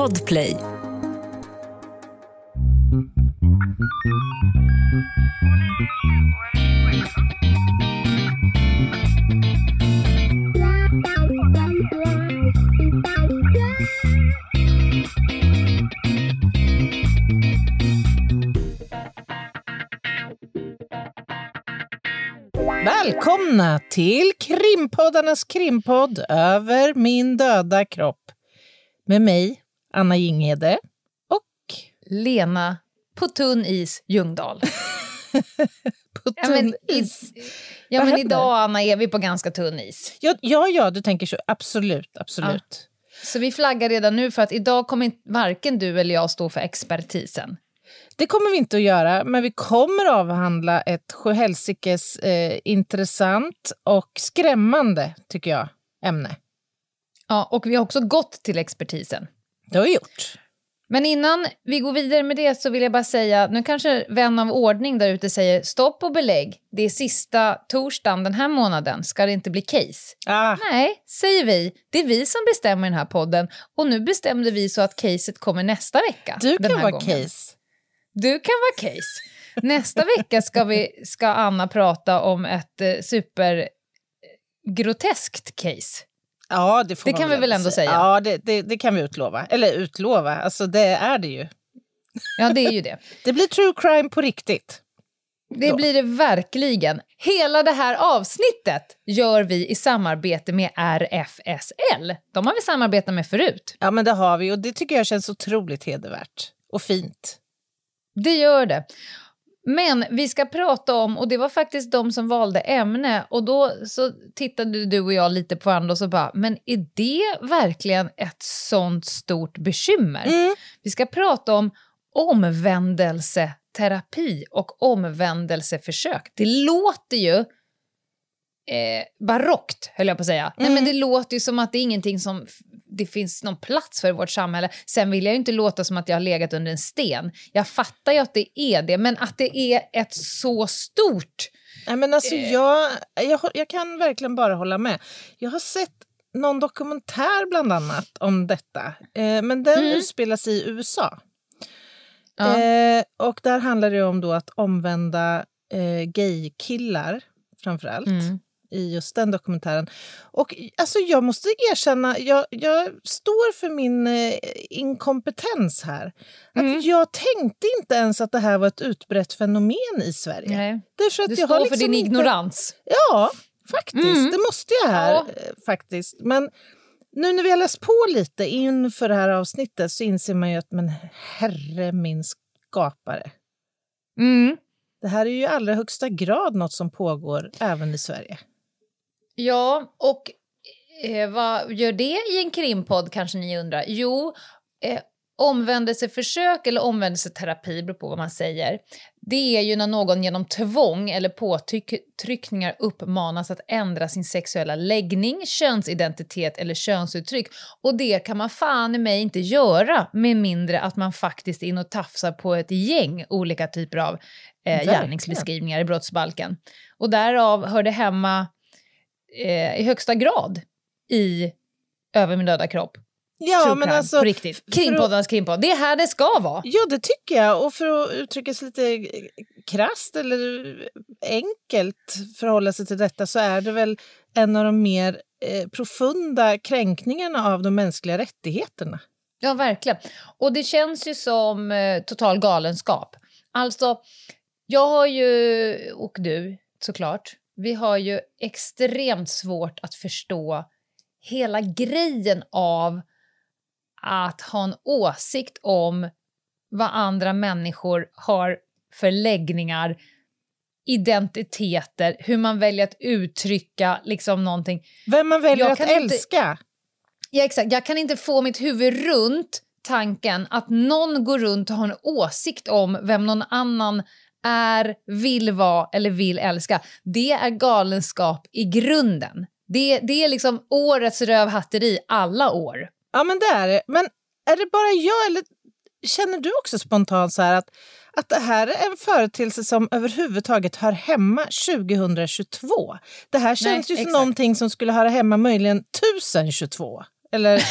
Podplay. Välkomna till krimpoddarnas krimpodd Över min döda kropp. Med mig, Anna Jinghede och Lena på tunn is Ljungdahl. på Ja, men, tunn i, is. ja, Vad men händer? idag Anna är vi på ganska tunn is. Ja, ja, ja, du tänker så. Absolut, absolut. Så vi flaggar redan nu för att idag kommer inte- varken du eller jag stå för expertisen. Det kommer vi inte att göra, men vi kommer att avhandla ett sjuhelsikes eh, intressant och skrämmande, tycker jag, ämne. Ja, och vi har också gått till expertisen. Det har vi gjort. Men innan vi går vidare med det så vill jag bara säga, nu kanske vän av ordning där ute säger stopp och belägg, det är sista torsdagen den här månaden, ska det inte bli case? Ah, Nej, säger vi, det är vi som bestämmer den här podden och nu bestämde vi så att caset kommer nästa vecka. du kan vara gången. case. Du kan vara case. Nästa vecka ska, vi, ska Anna prata om ett eh, supergroteskt case. Ja, det Det kan vi väl ändå säga? Ja, det, det, det kan vi utlova. Eller utlova, alltså det är det ju. Ja, det är ju det. Det blir true crime på riktigt. Det Ja. blir det verkligen. Hela det här avsnittet gör vi i samarbete med RFSL. De har vi samarbetat med förut. Ja, men det har vi och det tycker jag känns otroligt hedervärt och fint. Det gör det. Men vi ska prata om, och det var faktiskt de som valde ämne, och då så tittade du och jag lite på varandra och så bara, men är det verkligen ett sånt stort bekymmer? Mm. Vi ska prata om omvändelseterapi och omvändelseförsök. Det låter ju eh, barockt, höll jag på att säga. Nej, men det låter ju som att det är ingenting som det finns någon plats för i vårt samhälle. Sen vill jag ju inte låta som att jag har legat under en sten. Jag fattar ju att det är det, men att det är ett så stort... Nej, men alltså, Eh. jag, jag, jag kan verkligen bara hålla med. Jag har sett någon dokumentär bland annat om detta, eh, men den Mm. utspelar sig i USA. Ja. Eh, och där handlar det om då att omvända eh, gaykillar, framför allt. Mm. I just den dokumentären. Och alltså, jag måste erkänna, jag, jag står för min eh, inkompetens här. Att Mm. Jag tänkte inte ens att det här var ett utbrett fenomen i Sverige. Nej. Därför att Du jag har står för liksom din inte... ignorans. Ja, faktiskt. Mm. Det måste jag här. Ja. eh, faktiskt. Men nu när vi har läst på lite inför det här avsnittet så inser man ju att men herre min skapare. Mm. Det här är ju i allra högsta grad något som pågår även i Sverige. Ja, och eh, vad gör det i en krimpodd kanske ni undrar? Jo, eh, omvändelseförsök eller omvändelseterapi, beror på vad man säger, det är ju när någon genom tvång eller påtryckningar uppmanas att ändra sin sexuella läggning, könsidentitet eller könsuttryck. Och det kan man fan i mig inte göra med mindre att man faktiskt är in och tafsar på ett gäng olika typer av eh, gärningsbeskrivningar i brottsbalken. Och därav hör det hemma eh, i högsta grad i Över min döda kropp. Ja, True men crime, alltså, på riktigt. Krimpoddarnas krimpodd. Det är här det ska vara. Ja, det tycker jag. Och för att uttrycka sig lite krasst eller enkelt förhålla sig till detta så är det väl en av de mer eh, profunda kränkningarna av de mänskliga rättigheterna. Ja, verkligen. Och det känns ju som eh, total galenskap. Alltså, jag har ju, och du såklart, vi har ju extremt svårt att förstå hela grejen av att ha en åsikt om vad andra människor har för läggningar, identiteter, hur man väljer att uttrycka liksom någonting. Vem man väljer Jag att kan inte- älska. Ja, exakt. Jag kan inte få mitt huvud runt tanken att någon går runt och har en åsikt om vem någon annan är, vill vara eller vill älska. Det är galenskap i grunden. Det, det är liksom årets rövhatteri alla år. Ja, men det är det. Men är det bara jag eller känner du också spontant så här att, att det här är en företeelse som överhuvudtaget hör hemma 2022? Det här känns ju som exakt. någonting som skulle höra hemma möjligen 1022. Eller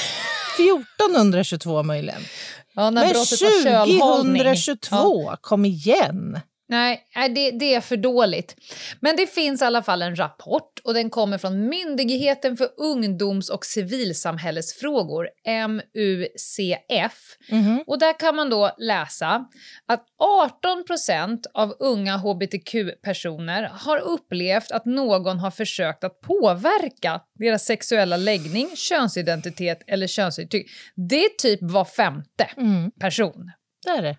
1422 möjligen. Ja, när Men brottet var kölhållning. 2022, Ja. kom igen! Nej, det, det är för dåligt. Men det finns i alla fall en rapport och den kommer från Myndigheten för ungdoms och civilsamhällesfrågor, MUCF. Mhm. Och där kan man då läsa att 18 procent av unga hbtq-personer har upplevt att någon har försökt att påverka deras sexuella läggning, könsidentitet eller könsuttryck. Det är typ var femte Mm, person. det är det.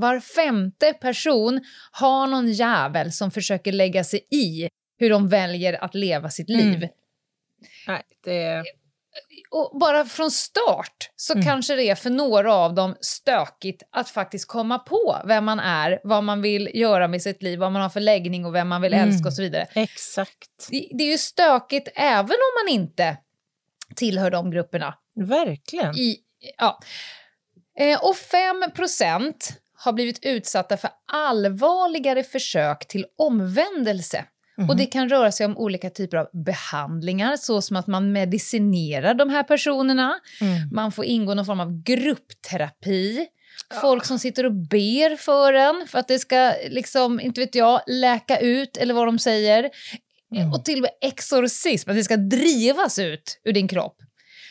Var femte person har någon jävel som försöker lägga sig i hur de väljer att leva sitt liv. Mm. Nej, det... Och bara från start så Mm. kanske det är för några av dem stökigt att faktiskt komma på vem man är, vad man vill göra med sitt liv, vad man har för läggning och vem man vill Mm. älska och så vidare. Exakt. Det, det är ju stökigt även om man inte tillhör de grupperna. Verkligen. I, ja. eh, och 5 har blivit utsatta för allvarligare försök till omvändelse. Mhm. Och Det kan röra sig om olika typer av behandlingar, så som att man medicinerar de här personerna. Mm. Man får ingå någon form av gruppterapi. Folk som sitter och ber för en för att det ska, liksom, inte vet jag, läka ut eller vad de säger. Mm. Och till och med exorcism, att det ska drivas ut ur din kropp.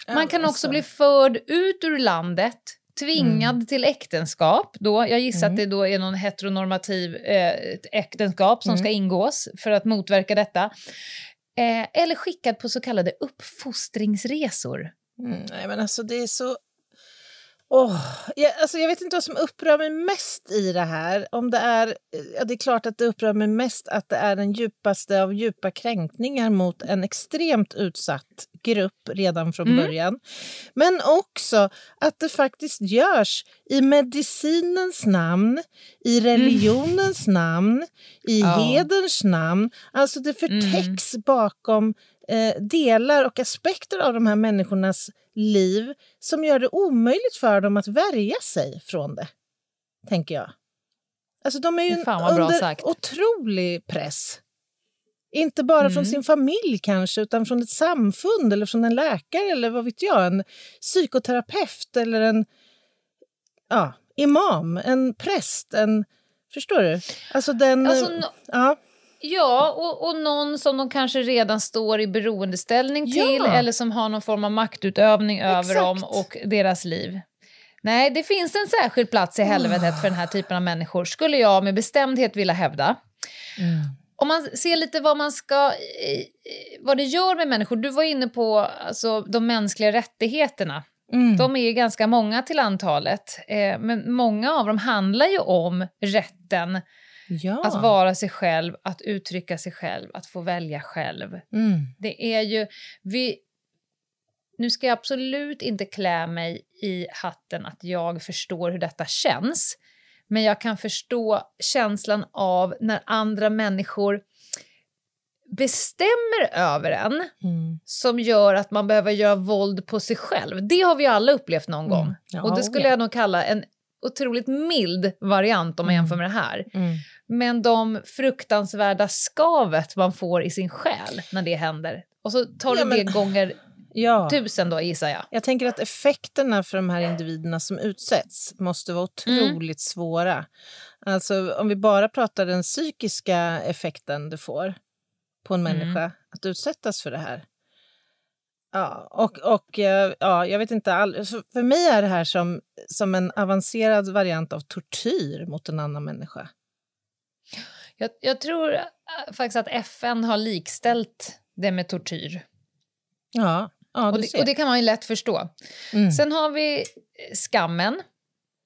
Man Ja, kan också alltså. bli förd ut ur landet, tvingad till äktenskap. Då, jag gissar Mm. att det då är någon heteronormativ eh, äktenskap som Mm. ska ingås för att motverka detta. Eh, eller skickad på så kallade uppfostringsresor. Mm, nej, men alltså det är så... Åh, jag, alltså jag vet inte vad som upprör mig mest i det här. Om det, är, ja, det är klart att det upprör mig mest att det är den djupaste av djupa kränkningar mot en extremt utsatt grupp redan från Mm. början. Men också att det faktiskt görs i medicinens namn, i religionens namn, i Ja. hederns namn. Alltså det förtäcks bakom eh, delar och aspekter av de här människornas liv som gör det omöjligt för dem att värja sig från det, tänker jag. Alltså de är ju under sagt. otrolig press. Inte bara från Mm. sin familj kanske, utan från ett samfund eller från en läkare eller vad vet jag, en psykoterapeut eller en ja, imam, en präst, en... Förstår du? Alltså den... Alltså, no- ja. Ja, och, och någon som de kanske redan står i beroendeställning till Ja. eller som har någon form av maktutövning över Exakt. dem och deras liv. Nej, det finns en särskild plats i helvetet för den här typen av människor, skulle jag med bestämdhet vilja hävda. Mm. Om man ser lite vad man ska, eh, vad det gör med människor. Du var inne på alltså, de mänskliga rättigheterna. Mm. De är ju ganska många till antalet, eh, men många av dem handlar ju om rätten ja. att vara sig själv, att uttrycka sig själv, att få välja själv. Mm. Det är ju... Vi, nu ska jag absolut inte klä mig i hatten att jag förstår hur detta känns. Men jag kan förstå känslan av när andra människor bestämmer över en Mm. som gör att man behöver göra våld på sig själv. Det har vi alla upplevt någon gång. Mm. Ja, och det skulle ja. jag nog kalla en otroligt mild variant om man Mm. jämför med det här. Mm. Men de fruktansvärda skavet man får i sin själ när det händer. Och så tar du Ja, men- det gånger Ja. tusen då gissar jag. Jag tänker att effekterna för de här individerna som utsätts måste vara otroligt svåra. Alltså om vi bara pratar den psykiska effekten det får på en Mm. människa att utsättas för det här. Ja, och, och eh, ja, jag vet inte, all, för mig är det här som, som en avancerad variant av tortyr mot en annan människa. jag. Jag tror äh, faktiskt att FN har likställt det med tortyr. Ja, ja och, det, och det kan man ju lätt förstå. Mm, Sen har vi skammen.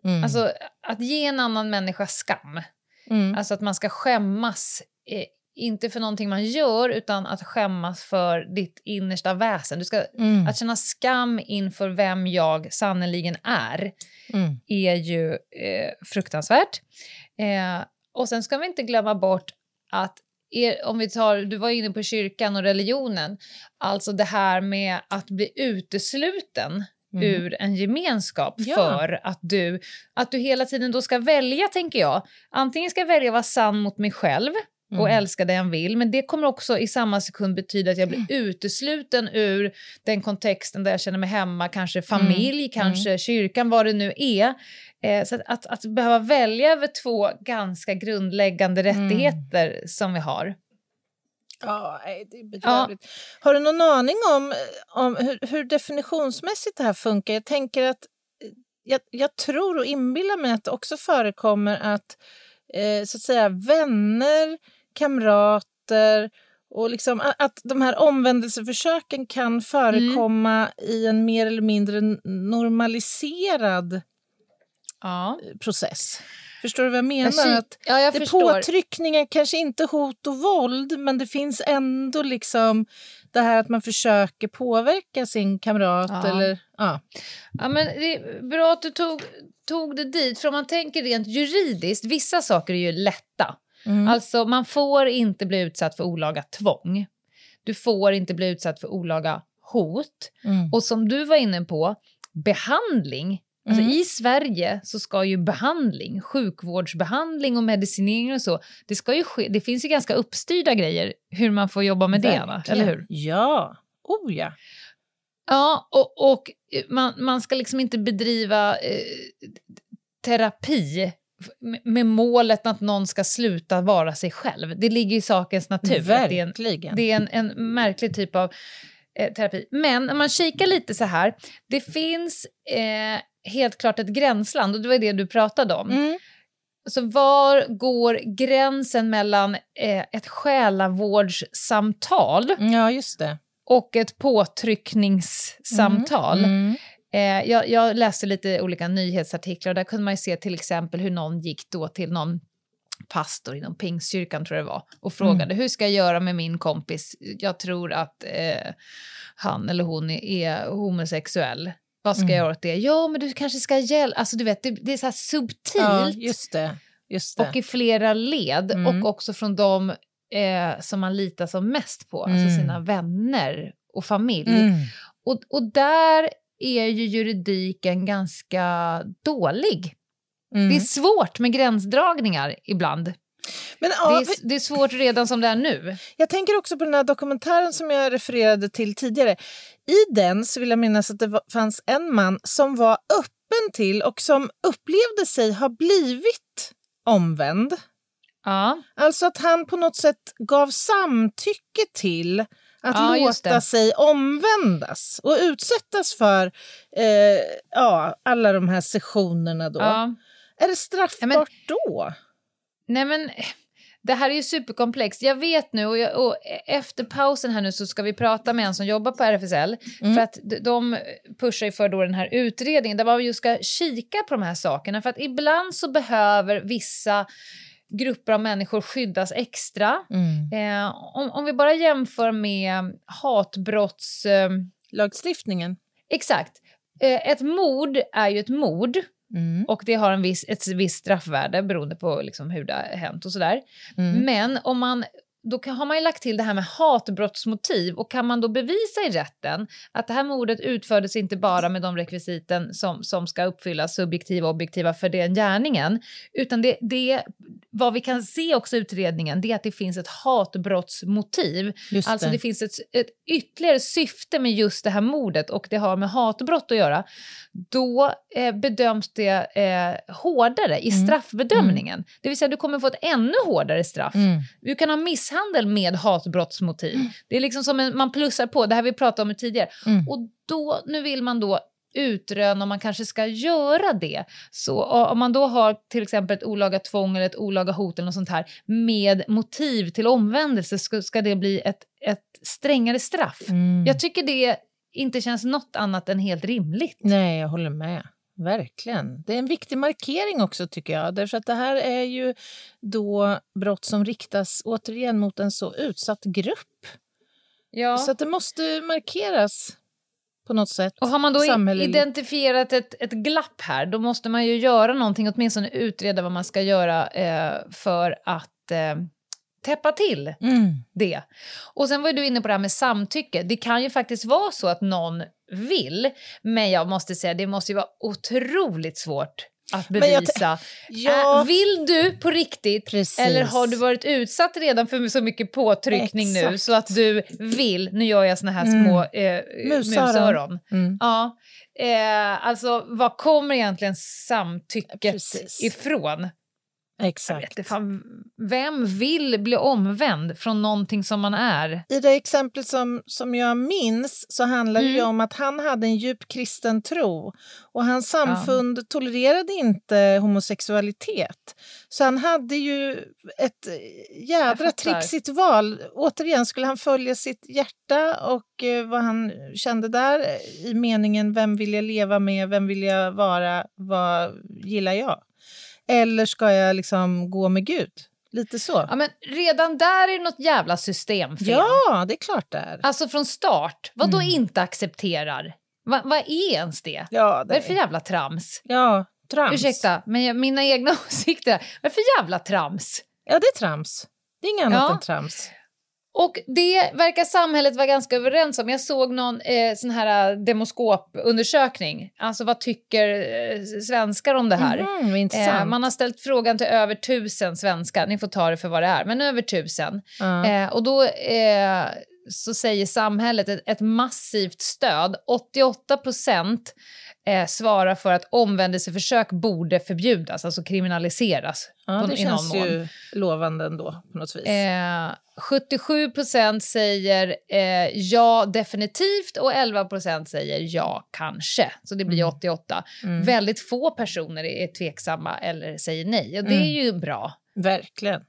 mm, Alltså att ge en annan människa skam. mm, Alltså att man ska skämmas, eh, inte för någonting man gör, utan att skämmas för ditt innersta väsen. Du ska, mm, Att känna skam inför vem jag sannoliken är, mm. är ju eh, fruktansvärt. Eh, och sen ska vi inte glömma bort att er, om vi tar, du var inne på kyrkan och religionen, alltså det här med att bli utesluten Mm. ur en gemenskap Ja. för att du, att du hela tiden då ska välja, tänker jag. Antingen ska jag välja att vara sann mot mig själv och älska den jag vill. Men det kommer också i samma sekund betyda att jag blir utesluten ur den kontexten där jag känner mig hemma, kanske familj, kanske kyrkan, vad det nu är. Eh, så att, att, att behöva välja över två ganska grundläggande rättigheter som vi har. Ja, det är bedrövligt. Har du någon aning om, om hur, hur definitionsmässigt det här funkar? Jag tänker att jag, jag tror och inbillar mig att det också förekommer att eh, så att säga vänner, kamrater och liksom att, de här omvändelseförsöken kan förekomma i en mer eller mindre normaliserad Ja. process. Förstår du vad jag menar? Sy- att ja, jag det förstår. påtryckningar, kanske inte hot och våld, men det finns ändå liksom det här att man försöker påverka sin kamrat. Ja. Eller, ja. Ja, men det är bra att du tog, tog det dit, för om man tänker rent juridiskt, vissa saker är ju lätta. Mm. Alltså, man får inte bli utsatt för olaga tvång. Du får inte bli utsatt för olaga hot. Mm. Och som du var inne på, behandling. Alltså Mm. I Sverige så ska ju behandling, sjukvårdsbehandling och medicinering och så, det, ska ju ske, det finns ju ganska uppstyrda grejer hur man får jobba med det, va? Verkligen. eller hur? Ja, oh ja. Ja, och, och man, man ska liksom inte bedriva eh, terapi med- målet att någon ska sluta vara sig själv. Det ligger i sakens natur. att Det är en, Verkligen. det är en, en märklig typ av eh, terapi. Men om man kikar lite så här, det finns eh, helt klart ett gränsland och det var det du pratade om. Mm. Så var går gränsen mellan eh, ett själavårdssamtal Ja, just det. och ett påtryckningssamtal? Mm. Eh, jag, jag läste lite olika nyhetsartiklar och där kunde man ju se till exempel hur någon gick då till någon pastor inom pingstkyrkan tror jag det var och frågade hur ska jag göra med min kompis? Jag tror att eh, han eller hon är, homosexuell. Vad ska jag göra åt det? Ja, men du kanske ska hjälpa... Alltså du vet, det, det är så subtilt Ja, just det. Just det. och i flera led Mm. och också från de eh, som man litar som mest på, alltså Mm. sina vänner och familj. Mm. Och, och där är ju juridiken ganska dålig. Mm. Det är svårt med gränsdragningar ibland. Men, Det ja, är, det är svårt redan som det är nu. Jag tänker också på den här dokumentären som jag refererade till tidigare. I den så vill jag minnas att det var, fanns en man som var öppen till och som upplevde sig ha blivit omvänd. Ja, Alltså att han på något sätt gav samtycke till att Ja, låta sig omvändas och utsättas för eh, ja, alla de här sessionerna. Då. ja. Är det straffbart men- då? Nej men, det här är ju superkomplext. Jag vet nu, och, jag, och efter pausen här nu så ska vi prata med en som jobbar på RFSL. Mm. För att de- de pushar ju för då den här utredningen där man just ska kika på de här sakerna. För att ibland så behöver vissa grupper av människor skyddas extra. Mm. Eh, om, om vi bara jämför med hatbrotts... Eh, Lagstiftningen? exakt. Eh, ett mord är ju ett mord. Mm. Och det har en viss, ett visst straffvärde beroende på liksom hur det har hänt och sådär. Mm. Men om man, då kan, har man ju lagt till det här med hatbrottsmotiv och kan man då bevisa i rätten att det här mordet utfördes inte bara med de rekvisiten som, som ska uppfyllas, subjektiva och objektiva, för den gärningen, utan det, det, vad vi kan se också i utredningen, det är att det finns ett hatbrottsmotiv. Just Alltså det. det finns ett, ett ytterligare syfte med just det här mordet och det har med hatbrott att göra. Då eh, bedöms det eh, hårdare i Mm. straffbedömningen. Det vill säga du kommer få ett ännu hårdare straff. Mm. Du kan ha misshandel med hatbrottsmotiv. Det är liksom som en, man plussar på, det här vi pratade om tidigare. Mm. Och då, nu vill man då utröna om man kanske ska göra det. Så om man då har till exempel ett olaga tvång eller ett olaga hot eller något sånt här med motiv till omvändelse ska, ska det bli ett, ett strängare straff. Mm. Jag tycker det inte känns något annat än helt rimligt. Nej, jag håller med. Verkligen. Det är en viktig markering också tycker jag. Därför att det här är ju då brott som riktas återigen mot en så utsatt grupp. Ja. Så det måste markeras på något sätt. Och har man då identifierat ett, ett glapp här, då måste man ju göra någonting, åtminstone utreda vad man ska göra eh, för att eh, täppa till Mm. det. Och sen var du inne på det här med samtycke. Det kan ju faktiskt vara så att någon vill, men jag måste säga det måste ju vara otroligt svårt att jag bevisa. Ja, Äh, vill du på riktigt Precis. eller har du varit utsatt redan för så mycket påtryckning nu Exakt. så att du vill, nu gör jag såna här Mm. små eh, Musöron. musöron. mm. Ja, eh, alltså vad kommer egentligen samtycket Precis. ifrån? Jag exakt. vet inte fan, vem vill bli omvänd från någonting som man är? I det exempel som, som jag minns så handlar det Mm. om att han hade en djup kristen tro och hans samfund tolererade inte homosexualitet. Så han hade ju ett jädra trixigt val. Återigen, skulle han följa sitt hjärta och eh, vad han kände där eh, i meningen vem vill jag leva med, vem vill jag vara, vad gillar jag? Eller ska jag liksom gå med Gud? Lite så. Ja, men redan där är det något jävla systemfel. Ja, det är klart det är. Alltså från start, vad då Mm. inte accepterar? Va, vad är ens det? Ja, Vad är det för jävla trams? Ja, trams. Ursäkta, men jag, mina egna åsikter. Vad är det för jävla trams? Ja, det är trams. Det är inget annat Ja. än trams. Och det verkar samhället vara ganska överens om. Jag såg någon eh, sån här demoskopundersökning. Alltså vad tycker eh, svenskar om det här? Intressant. Eh, man har ställt frågan till över tusen svenskar. Ni får ta det för vad det är, men över tusen. Eh, och då eh, så säger samhället ett, ett massivt stöd. 88 procent eh, svarar för att omvändelseförsök borde förbjudas, alltså kriminaliseras. ja, på- det känns mån. ju lovande ändå på något vis. Eh, 77 procent säger eh, ja, definitivt och 11 procent säger ja, kanske. Så det blir Mm. 88. Mm. Väldigt få personer är tveksamma eller säger nej och det Mm. är ju bra. Verkligen.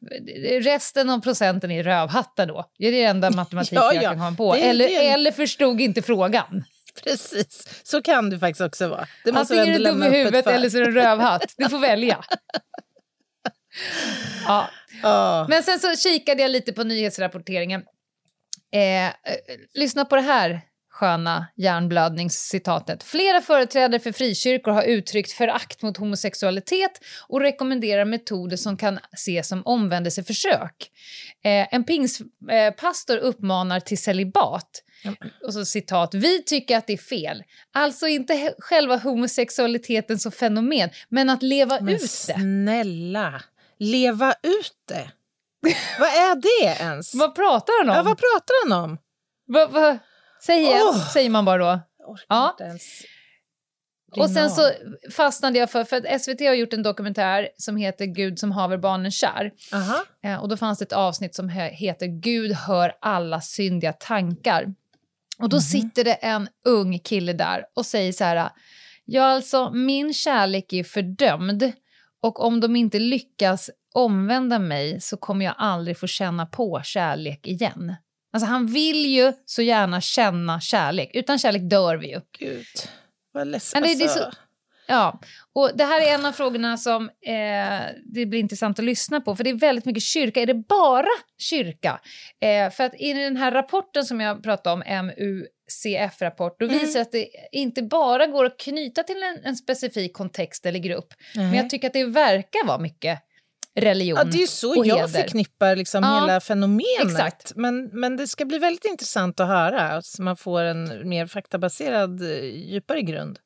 Resten av procenten är rövhattar då. Det är det enda matematik Ja, jag ja. kan komma på. Eller, det eller förstod inte frågan. Precis. Så kan det faktiskt också vara. Det måste Antingen är du dum i huvudet eller så är du en rövhatt. Du får välja. Ja. Ja. Men sen så kikade jag lite på nyhetsrapporteringen. Eh, eh, lyssna på det här sköna hjärnblödningscitatet. Flera företrädare för frikyrkor har uttryckt förakt mot homosexualitet och rekommenderar metoder som kan ses som omvändelseförsök. Eh, en pingstpastor pastor uppmanar till celibat. Och så citat, vi tycker att det är fel. Alltså inte själva homosexualiteten som fenomen, men att leva Men ut det. snälla, leva ut det. vad är det ens? Vad pratar han om? ja, vad pratar han om? Va, va? Säg igen, Åh! säger man bara då. Ja. Och sen så fastnade jag för, för att SVT har gjort en dokumentär som heter Gud som haver barnen kär. Aha. Eh, och då fanns det ett avsnitt som he- heter Gud hör alla syndiga tankar. Och då Mhm. sitter det en ung kille där och säger så här, ja alltså min kärlek är fördömd och om de inte lyckas omvända mig så kommer jag aldrig få känna på kärlek igen. Alltså han vill ju så gärna känna kärlek, utan kärlek dör vi ju. Gud, vad ledsen. Det- är alltså, så- Ja, och det här är en av frågorna som eh, det blir intressant att lyssna på, för det är väldigt mycket kyrka. Är det bara kyrka? Eh, för att i den här rapporten som jag pratade om, MUCF-rapport, då Mm. visar att det inte bara går att knyta till en, en specifik kontext eller grupp, men Nej. jag tycker att det verkar vara mycket religion Ja, det är ju så och jag heder. förknippar liksom Ja, hela fenomenet. exakt. Men, men det ska bli väldigt intressant att höra, så man får en mer faktabaserad, eh, djupare grund.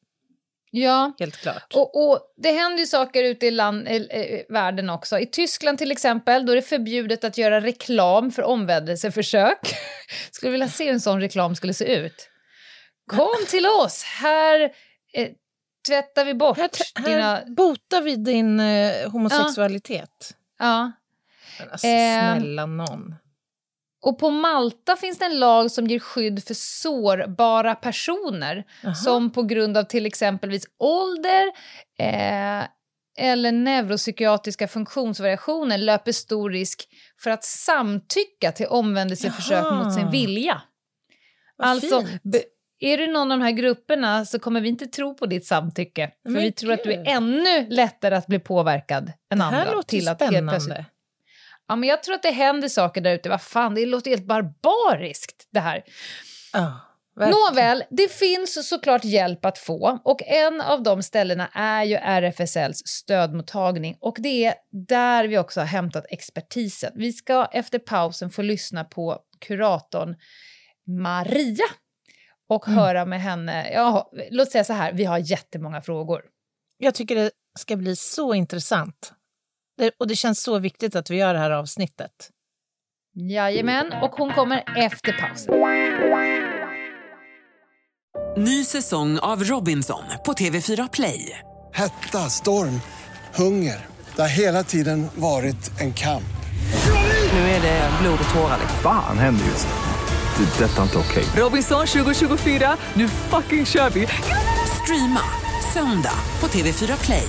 Ja, Helt klart. Och, och det händer ju saker ute i land, eh, eh, världen också. I Tyskland till exempel, då är det förbjudet att göra reklam för omvändelseförsök. skulle vilja se hur en sån reklam skulle se ut. Kom till oss, här eh, tvättar vi bort här, här dina... botar vi din eh, homosexualitet. Ja. Men alltså, Eh, snälla någon. Och på Malta finns det en lag som ger skydd för sårbara personer Jaha. som på grund av till exempelvis ålder eh, eller neuropsykiatriska funktionsvariationer löper stor risk för att samtycka till omvändelseförsök Jaha. mot sin vilja. Vad alltså, fint. är du någon av de här grupperna så kommer vi inte tro på ditt samtycke. För Men vi tror att du gud. är ännu lättare att bli påverkad än det andra. här låter till spännande. Ja, men jag tror att det händer saker där ute. Vad fan, det låter helt barbariskt det här. Verkligen. Nåväl, det finns såklart hjälp att få och en av de ställena är ju RFSLs stödmottagning och det är där vi också har hämtat expertisen. Vi ska efter pausen få lyssna på kuratorn Maria och Mm. höra med henne. Ja, låt säga så här, vi har jättemånga frågor. Jag tycker det ska bli så intressant. Det, och det känns så viktigt att vi gör det här avsnittet. Jajamän, och hon kommer efter pausen. Ny säsong av Robinson på TV4 Play. Hetta, storm, hunger. Det har hela tiden varit en kamp. Nu är det blod och tårar. Fan händer just nu. Det. är Detta är inte okej. Robinson 2024, nu fucking kör vi! Streama söndag på TV4 Play.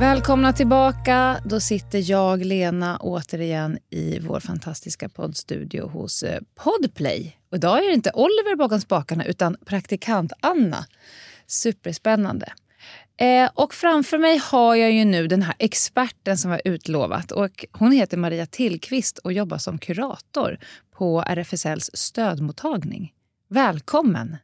Välkomna tillbaka. Då sitter jag, Lena, återigen i vår fantastiska poddstudio hos eh, Podplay. Och idag är det inte Oliver bakom spakarna utan praktikant Anna. Superspännande. Eh, och framför mig har jag ju nu den här experten som var utlovat. Och hon heter Maria Tillqvist och jobbar som kurator på RFSLs stödmottagning. Välkommen!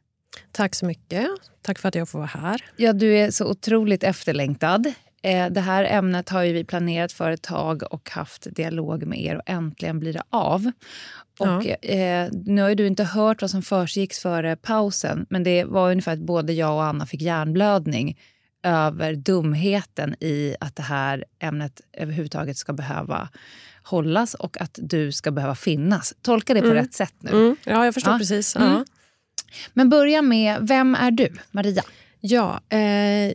Tack så mycket. Tack för att jag får vara här. Ja, du är så otroligt efterlängtad. Eh, det här ämnet har vi planerat för ett tag och haft dialog med er och äntligen blir det av. Och, Ja. eh, nu har du inte hört vad som försiggick före pausen men det var ungefär att både jag och Anna fick hjärnblödning över dumheten i att det här ämnet överhuvudtaget ska behöva hållas och att du ska behöva finnas. Tolka det på Mm. rätt sätt nu. Mm, ja, jag förstår Ja. precis. Mm. Ja. Men börja med, vem är du, Maria? Ja, eh,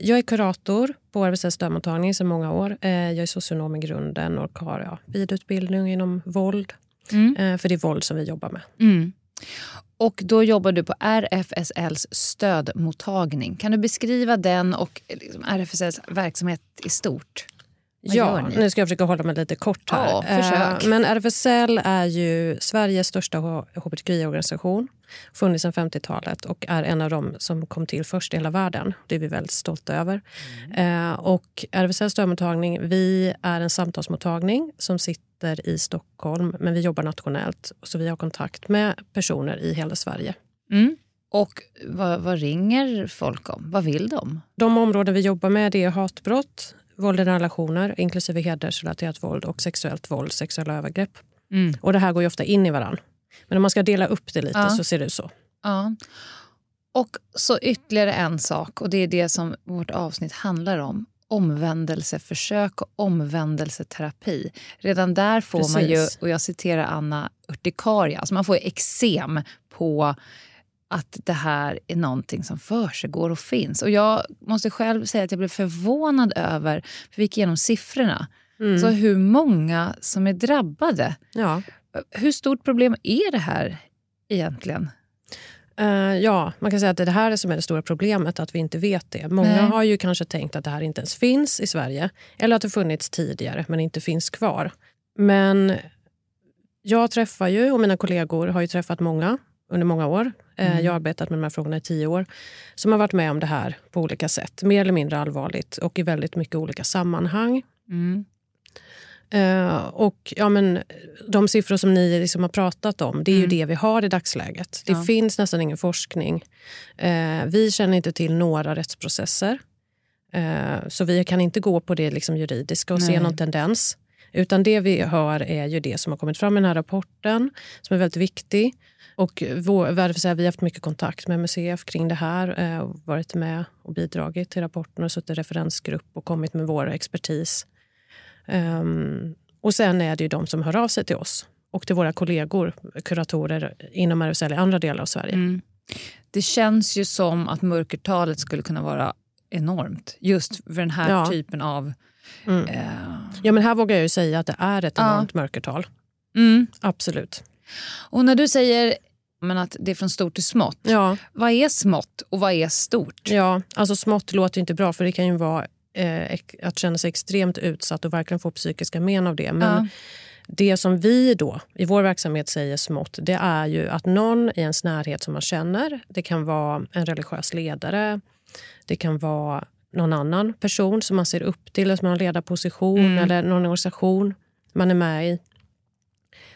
jag är kurator på RFSLs stödmottagning sedan många år. Eh, jag är socionom i grunden och har ja, vidareutbildning inom våld. Mm. Eh, för det är våld som vi jobbar med. Mm. Och då jobbar du på RFSLs stödmottagning. Kan du beskriva den och liksom RFSLs verksamhet i stort? Ja, nu ska jag försöka hålla mig lite kort här. Ja, försök. Eh, Men RFSL är ju Sveriges största hbtqi-organisation. Funnits sedan 50-talet och är en av dem som kom till först i hela världen. Det är vi väldigt stolta över. Mm. Och RFSLs stödmottagning, vi är en samtalsmottagning som sitter i Stockholm men vi jobbar nationellt. Så vi har kontakt med personer i hela Sverige. Mm. Och vad, vad ringer folk om? Vad vill de? De områden vi jobbar med är hatbrott, våld i relationer inklusive hedersrelaterat våld och sexuellt våld, sexuella övergrepp. Mm. Och det här går ju ofta in i varann. Men om man ska dela upp det lite Ja. så ser det ut så. Ja. Och så ytterligare en sak, och det är det som vårt avsnitt handlar om. Omvändelseförsök och omvändelseterapi. Redan där får man ju, Precis. och jag citerar Anna, urtikaria. Alltså man får eksem på att det här är någonting som försiggår och finns. Och jag måste själv säga att jag blev förvånad över, för vi gick igenom siffrorna, så hur många som är drabbade. Ja. Hur stort problem är det här egentligen? Eh, ja, man kan säga att det är här som är det stora problemet, att vi inte vet det. Många Nej. har ju kanske tänkt att det här inte ens finns i Sverige. Eller att det funnits tidigare men inte finns kvar. Men jag träffar ju, och mina kollegor har ju träffat många under många år. Eh, Mm. Jag har arbetat med de här frågorna i tio år. Som har varit med om det här på olika sätt. Mer eller mindre allvarligt och i väldigt mycket olika sammanhang. Mm. Eh, och ja, men, De siffror som ni liksom har pratat om, det är ju det vi har i dagsläget. Det Ja. finns nästan ingen forskning. Eh, vi känner inte till några rättsprocesser. Eh, så vi kan inte gå på det liksom juridiska och se Nej. någon tendens. Utan det vi hör är ju det som har kommit fram i den här rapporten, som är väldigt viktig. Och vår, vi har haft mycket kontakt med MUCF kring det här. Eh, och varit med och bidragit till rapporten och suttit i referensgrupp och kommit med vår expertis. Ehm, och sen är det ju de som hör av sig till oss och till våra kollegor, kuratorer inom RFSL i andra delar av Sverige. Mm. Det känns ju som att mörkertalet skulle kunna vara enormt. Just för den här Ja. typen av... Mm. Eh, Ja, men här vågar jag ju säga att det är ett Ja. enormt mörkertal. mm. Absolut. Och när du säger men att det är från stort till smått. Ja, Vad är smått och vad är stort? ja, alltså smått låter inte bra för det kan ju vara eh, att känna sig extremt utsatt och verkligen få psykiska men av det. Men Ja. det som vi då i vår verksamhet säger smått, det är ju att någon i ens närhet som man känner, det kan vara en religiös ledare, det kan vara någon annan person som man ser upp till, som har en ledarposition Mm. eller någon organisation man är med i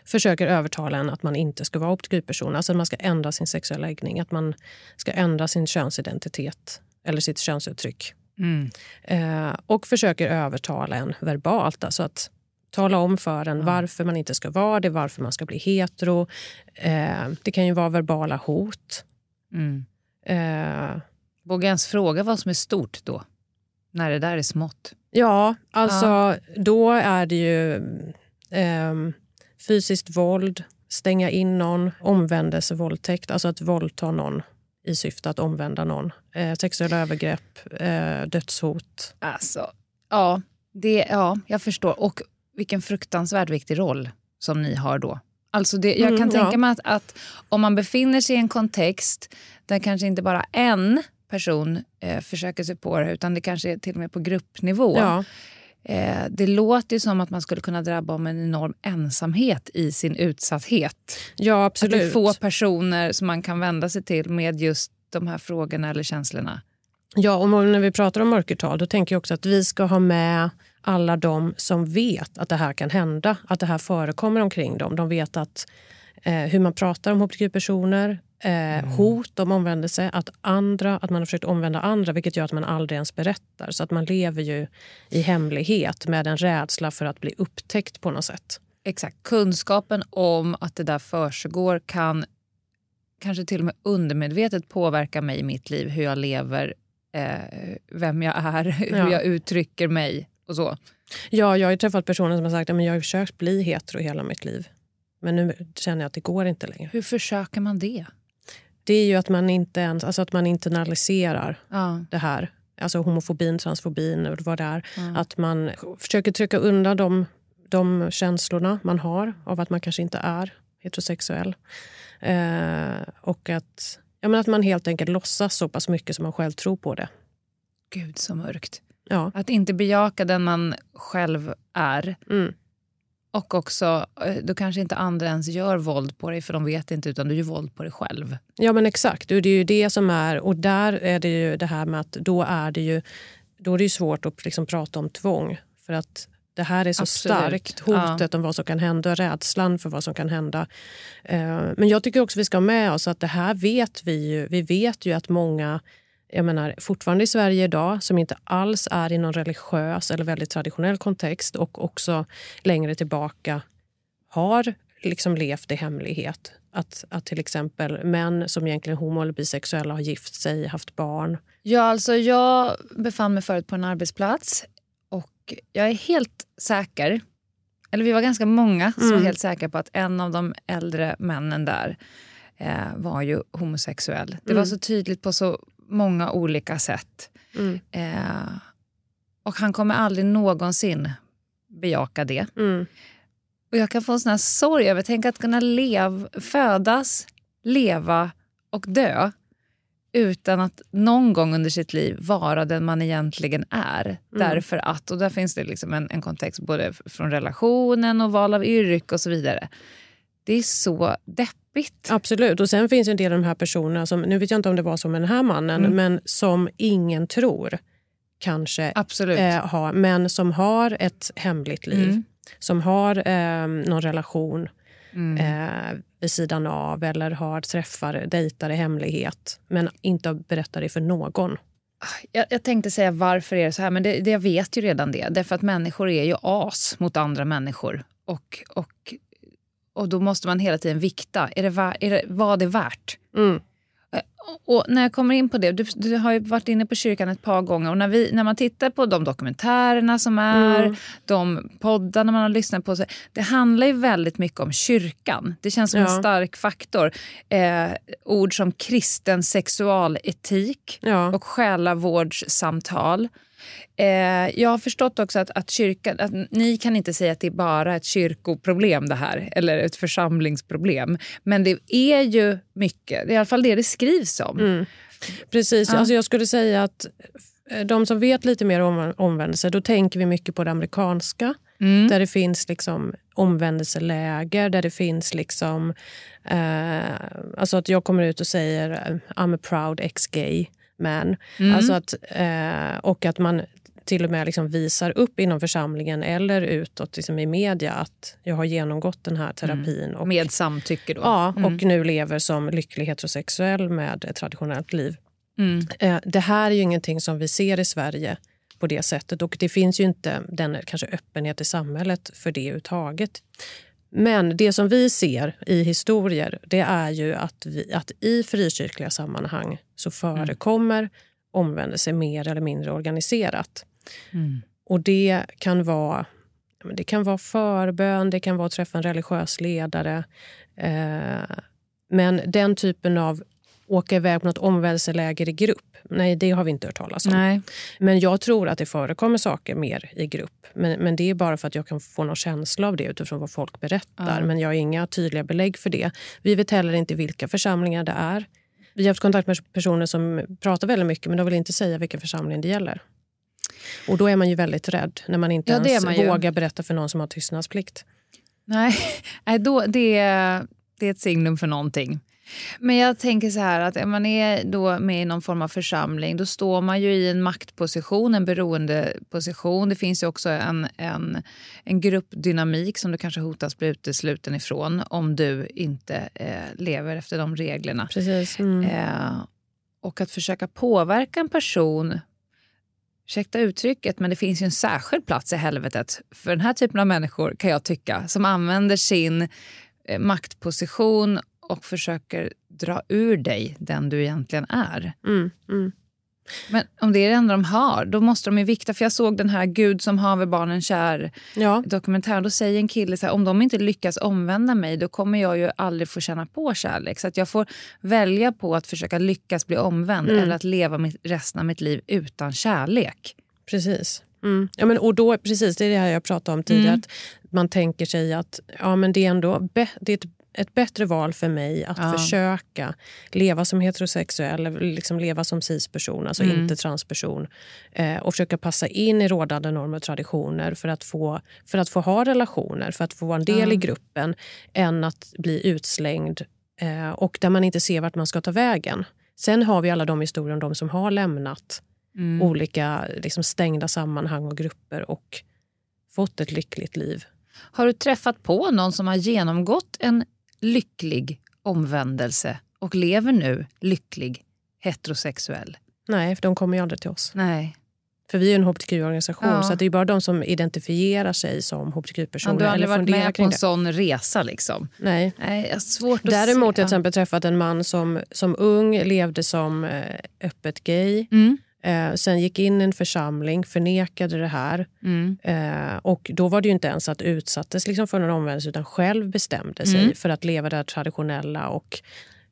försöker övertala en att man inte ska vara hbtq-person. Alltså att man ska ändra sin sexuella läggning, att man ska ändra sin könsidentitet eller sitt könsuttryck. Mm. Eh, och försöker övertala en verbalt. Alltså att tala om för en varför man inte ska vara det, varför man ska bli hetero. Eh, det kan ju vara verbala hot. Mm. Eh, Våga ens fråga vad som är stort då? När det där är smått. Ja, alltså då är det ju ehm, fysiskt våld, stänga in någon, omvändelsevåldtäkt, alltså att våldta någon i syfte att omvända någon. Eh, sexuella övergrepp, eh, dödshot. Alltså, ja, det, ja, jag förstår. Och vilken fruktansvärt viktig roll som ni har då. Alltså det, jag Mm, kan tänka ja. mig att, att om man befinner sig i en kontext där kanske inte bara en person eh, försöker sig på det utan det kanske är till och med på gruppnivå. Ja. Eh, det låter som att man skulle kunna drabba om en enorm ensamhet i sin utsatthet. Ja, Att det är absolut. få personer som man kan vända sig till med just de här frågorna eller känslorna. Ja, och när vi pratar om mörkertal då tänker jag också att vi ska ha med alla de som vet att det här kan hända, att det här förekommer omkring dem. De vet att eh, hur man pratar om hbtq-personer, eh, hot om omvändelse, att, andra, att man har försökt omvända andra vilket gör att man aldrig ens berättar. Så att man lever ju i hemlighet med en rädsla för att bli upptäckt på något sätt. Exakt. Kunskapen om att det där försiggår kan kanske till och med undermedvetet påverka mig i mitt liv, hur jag lever, eh, vem jag är, hur Ja. jag uttrycker mig och så. Ja, jag har träffat personer som har sagt att jag har försökt bli hetero hela mitt liv. Men nu känner jag att det går inte längre. Hur försöker man det? Det är ju att man inte ens, alltså att man internaliserar Ja. det här. Alltså homofobin, transfobin och vad det är. Att man försöker trycka undan de, de känslorna man har av att man kanske inte är heterosexuell. Eh, och att, ja, men att man helt enkelt låtsas så pass mycket som man själv tror på det. Gud så mörkt. Ja. Att inte bejaka den man själv är. Mm. Och också, eh, då kanske inte andra ens gör våld på dig för de vet inte utan du gör våld på dig själv. Ja men exakt, och det är ju det som är, och där är det ju det här med att då är det ju, då är det svårt att liksom prata om tvång. För att det här är så Absolut. starkt, hotet om vad som kan hända, rädslan för vad som kan hända. Eh, Men jag tycker också vi ska ha med oss att det här vet vi ju. Vi vet ju att många, jag menar fortfarande i Sverige idag, som inte alls är i någon religiös eller väldigt traditionell kontext och också längre tillbaka har liksom levt i hemlighet. Att, att till exempel män som egentligen homo eller bisexuella har gift sig, haft barn. Ja, alltså jag befann mig förut på en arbetsplats och jag är helt säker, eller vi var ganska många som var helt säkra på att en av de äldre männen där eh, var ju homosexuell. Det var så tydligt på så många olika sätt. Mm. Eh, och han kommer aldrig någonsin bejaka det. Mm. Och jag kan få en sån här sorg över tänk att kunna lev, födas, leva och dö utan att någon gång under sitt liv vara den man egentligen är. Därför att, och där finns det liksom en, en kontext både från relationen och val av yrke och så vidare. Det är så deppigt. Absolut. Och sen finns en del av de här personerna, som, nu vet jag inte om det var så med den här mannen, Mm. men som ingen tror kanske Absolut. eh, har, men som har ett hemligt liv. Mm. Som har eh, någon relation Mm. eh, vid sidan av eller har träffar, dejtar i hemlighet men inte berättar det för någon. Jag, jag tänkte säga varför är det så här, men det, det, jag vet ju redan det. Därför att människor är ju as mot andra människor. Och, och, och då måste man hela tiden vikta. Är det, är det, vad det värt? Mm. Eh, Och när jag kommer in på det, du, du har ju varit inne på kyrkan ett par gånger och när, vi, när man tittar på de dokumentärerna som är, Mm. de poddarna man har lyssnat på, så, det handlar ju väldigt mycket om kyrkan. Det känns som en Ja. stark faktor. Eh, ord som kristen sexualetik Ja. och själavårdssamtal. Eh, jag har förstått också att, att kyrkan, att ni kan inte säga att det är bara ett kyrkoproblem det här, eller ett församlingsproblem. Men det är ju mycket, det är i alla fall det det skrivs om. Mm. Precis. Ja. Alltså jag skulle säga att eh, de som vet lite mer om omvändelse, då tänker vi mycket på det amerikanska. Mm. Där det finns liksom omvändelseläger, där det finns liksom... Eh, alltså att jag kommer ut och säger eh, I'm a proud ex-gay man. Mm. Alltså att, eh, och att man till och med liksom visar upp inom församlingen eller utåt liksom i media att jag har genomgått den här terapin. Och, Med samtycke då? Ja, Mm. och nu lever som lycklig heterosexuell med ett traditionellt liv. Mm. Eh, Det här är ju ingenting som vi ser i Sverige på det sättet och det finns ju inte den kanske öppenhet i samhället för det överhuvudtaget. Men det som vi ser i historier det är ju att, vi, att i frikyrkliga sammanhang så förekommer omvändelse mer eller mindre organiserat. Mm. Och det kan vara det kan vara förbön, det kan vara att träffa en religiös ledare. Eh, men den typen av åka iväg på något omvälselläger i grupp, nej det har vi inte hört talas om. Nej. Men jag tror att det förekommer saker mer i grupp. Men, men det är bara för att jag kan få någon känsla av det utifrån vad folk berättar. Ja. Men jag har inga tydliga belägg för det. Vi vet heller inte vilka församlingar det är. Vi har haft kontakt med personer som pratar väldigt mycket men de vill inte säga vilken församling det gäller. Och då är man ju väldigt rädd när man inte Ja, ens man vågar berätta för någon som har tystnadsplikt. Nej, då, det, det är ett signum för någonting. Men jag tänker så här att är man är då med i någon form av församling då står man ju i en maktposition, en beroendeposition. Det finns ju också en, en, en gruppdynamik som du kanske hotas bli utesluten ifrån om du inte eh, lever efter de reglerna. Precis. Mm. Eh, och att försöka påverka en person Ursäkta uttrycket, men det finns ju en särskild plats i helvetet för den här typen av människor kan jag tycka, som använder sin eh, maktposition och försöker dra ur dig den du egentligen är. Mm, mm. Men om det är det enda de har, då måste de ju vikta. För jag såg den här Gud som haver barnen kär Ja. dokumentären. Då säger en kille så här, om de inte lyckas omvända mig då kommer jag ju aldrig få känna på kärlek. Så att jag får välja på att försöka lyckas bli omvänd Mm. eller att leva mitt, resten av mitt liv utan kärlek. Precis. Mm. Ja, men, och då, precis, det är det här jag pratade om tidigare. Mm. Att man tänker sig att ja, men det är ändå det är ett, ett bättre val för mig att Ja. försöka leva som heterosexuell, liksom leva som cisperson, alltså Mm. inte transperson. Eh, och försöka passa in i rådande normer och traditioner för att få, för att få ha relationer, för att få vara en del Ja. i gruppen, än att bli utslängd eh, och där man inte ser vart man ska ta vägen. Sen har vi alla de historier om de som har lämnat Mm. olika liksom, stängda sammanhang och grupper och fått ett lyckligt liv. Har du träffat på någon som har genomgått en lycklig omvändelse och lever nu lycklig heterosexuell? Nej, för de kommer ju aldrig till oss. Nej. För vi är en hbtq-organisation Ja. så det är bara de som identifierar sig som hbtq-personer. Ja, du har aldrig varit med på en det. sån resa liksom? Nej. Nej, svårt att Däremot har jag till exempel träffat en man som som ung levde som eh, öppet gay. Mm. Eh, sen gick in i en församling, förnekade det här. Mm. Eh, och Då var det ju inte ens att utsattes liksom för någon omvändelse utan själv bestämde sig Mm. för att leva det traditionella. Och,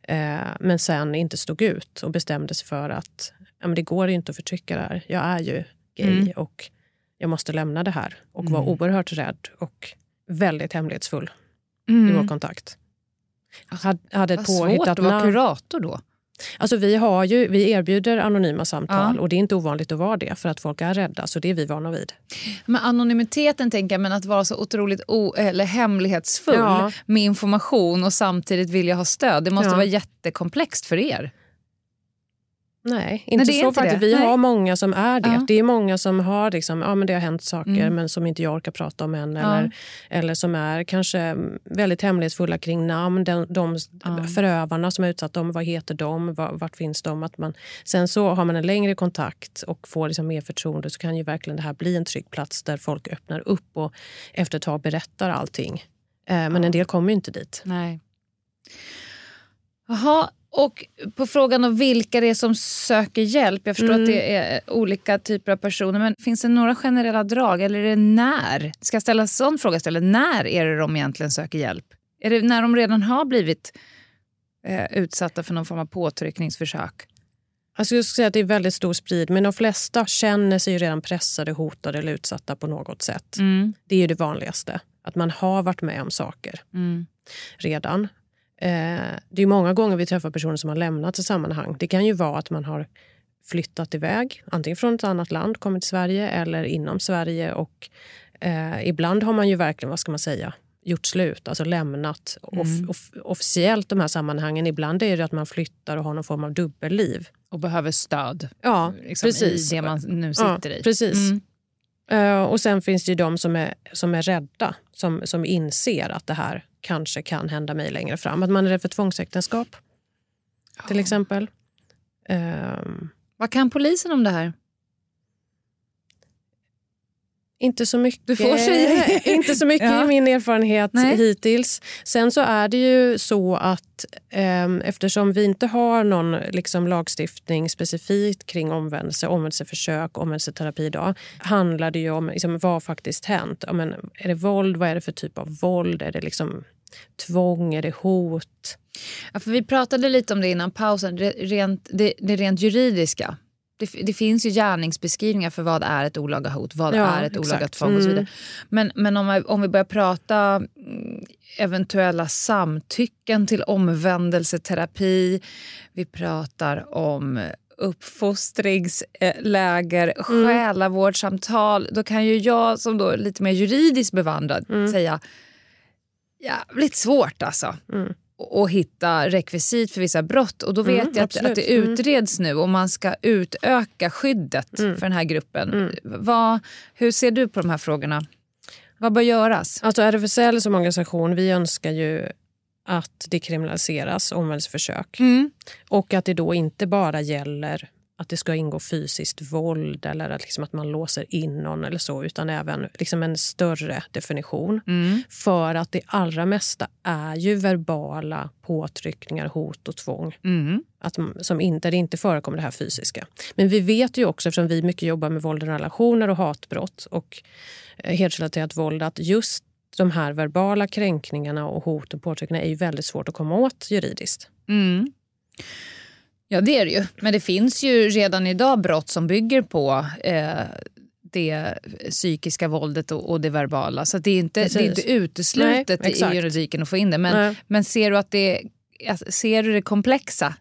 eh, men sen inte stod ut och bestämde sig för att ja, men det går inte att förtrycka det här. Jag är ju gay Mm. och jag måste lämna det här. Och Mm. var oerhört rädd och väldigt hemlighetsfull i Mm. vår kontakt. Hade, hade ett Vad svårt påhittat att vara kurator då. Alltså vi, har ju, vi erbjuder anonyma samtal Ja. och det är inte ovanligt att vara det för att folk är rädda. Så det är vi vana vid. Men anonymiteten tänker jag, men att vara så otroligt o- eller hemlighetsfull Ja. med information och samtidigt vilja ha stöd. Det måste Ja. vara jättekomplext för er. Nej, inte är så inte faktiskt. det. Vi Nej. har många som är det. Ja. Det är många som har liksom, ja, men det har hänt saker Mm. men som inte jag orkar prata om än. Ja. Eller, eller som är kanske väldigt hemlighetsfulla kring namn. De, de Ja. förövarna som har utsatt dem, vad heter de? Var, vart finns de? Att man, sen så har man en längre kontakt och får liksom mer förtroende så kan ju verkligen det här bli en trygg plats där folk öppnar upp och efter ett tag berättar allting. Eh, men en del kommer ju inte dit. Nej. Jaha, och på frågan om vilka det är som söker hjälp. Jag förstår Mm. att det är olika typer av personer. Men finns det några generella drag? Eller är det när? Ska jag ställa en sån fråga istället? När är det de egentligen söker hjälp? Är det när de redan har blivit eh, utsatta för någon form av påtryckningsförsök? Alltså jag skulle säga att det är väldigt stor sprid, men de flesta känner sig redan pressade, hotade eller utsatta på något sätt. Mm. Det är ju det vanligaste, att man har varit med om saker Mm. redan. Eh, det är många gånger vi träffar personer som har lämnat ett sammanhang. Det kan ju vara att man har flyttat iväg, antingen från ett annat land, kommit till Sverige eller inom Sverige och Eh, ibland har man ju verkligen, vad ska man säga, gjort slut, alltså lämnat off, Mm. off, officiellt de här sammanhangen. Ibland är det att man flyttar och har någon form av dubbelliv. Och behöver stöd Ja, liksom, precis. i det man nu sitter ja, i. Precis. Mm. Eh, och sen finns det ju de som är, som är rädda, som, som inser att det här kanske kan hända mig längre fram. Att man är rädd för tvångsäktenskap, till exempel. Ehm, Vad kan polisen om det här? Inte så mycket, Du får säga. inte så mycket Ja. i min erfarenhet Nej. hittills. Sen så är det ju så att ehm, eftersom vi inte har någon liksom, lagstiftning specifikt kring omvändelse, omvändelseförsök, omvändelseterapi idag, handlar det ju om liksom, vad faktiskt hänt. Ja, men, är det våld? Vad är det för typ av våld? Är det liksom tvång? Är det hot? Ja, för vi pratade lite om det innan pausen, det rent, det, det rent juridiska. Det, det finns ju gärningsbeskrivningar för vad är ett olaga hot, vad Ja, är ett olaga tvång och så Mm. vidare. Men, men om, vi- om vi börjar prata mm, eventuella samtycken till omvändelseterapi, vi pratar om uppfostringsläger, Mm. själavårdssamtal. Då kan ju jag som då är lite mer juridiskt bevandrad Mm. säga jävligt svårt alltså Mm. Och hitta rekvisit för vissa brott. Och då vet Mm, jag att, att det utreds nu och man ska utöka skyddet Mm. för den här gruppen. Mm. Vad, hur ser du på de här frågorna? Vad bör göras? Alltså RFSL som organisation, vi önskar ju att det kriminaliseras, omvändelseförsök. Mm. Och att det då inte bara gäller att det ska ingå fysiskt våld eller att, liksom att man låser in någon eller så, utan även liksom en större definition. Mm. För att det allra mesta är ju verbala påtryckningar, hot och tvång. Mm. Att, som inte, det inte förekommer det här fysiska. Men vi vet ju också, eftersom vi mycket jobbar med våld i relationer och hatbrott och eh, hedersrelaterat våld, att just de här verbala kränkningarna och hot och påtryckningarna är ju väldigt svårt att komma åt juridiskt. Mm. Ja, det är det ju. Men det finns ju redan idag brott som bygger på eh, det psykiska våldet och, och det verbala. Så det är inte, det är inte uteslutet Nej, i juridiken att få in det. Men, Nej. men ser du att det ser du det komplexa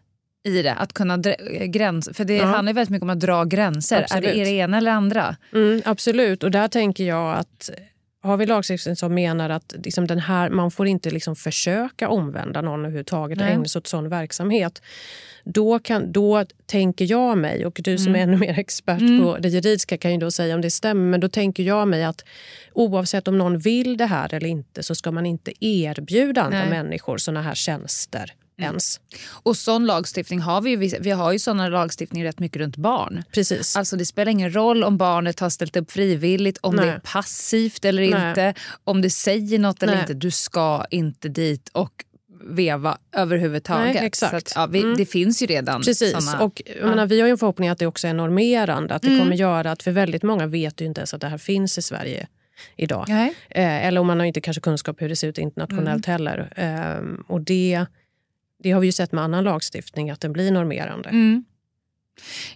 i det? Att kunna dra- gräns, för det Ja. handlar väldigt mycket om att dra gränser. Är det, Absolut. är det ena eller andra? Mm, absolut, och där tänker jag att har vi lagstiftning som menar att liksom den här, man får inte liksom försöka omvända någon överhuvudtaget och ägna sig åt sån verksamhet. Då, kan, då tänker jag mig, och du som är ännu mer expert Mm. på det juridiska kan ju då säga om det stämmer, men då tänker jag mig att oavsett om någon vill det här eller inte så ska man inte erbjuda andra Nej. människor såna här tjänster ens. Och sån lagstiftning har vi ju. Vi har ju såna lagstiftning rätt mycket runt barn. Precis. Alltså det spelar ingen roll om barnet har ställt upp frivilligt, om det Nej. är passivt eller Nej. inte, om det säger något eller Nej. inte. Du ska inte dit och veva överhuvudtaget. Nej, exakt. Att, ja, vi, Mm. Det finns ju redan Precis. såna. Och, jag menar, vi har ju en förhoppning att det också är normerande. Att det Mm. kommer göra att, för väldigt många vet ju inte ens att det här finns i Sverige idag. Eh, eller om man har inte kanske kunskap hur det ser ut internationellt Mm. heller. Eh, och det, det har vi ju sett med annan lagstiftning, att den blir normerande. Mm.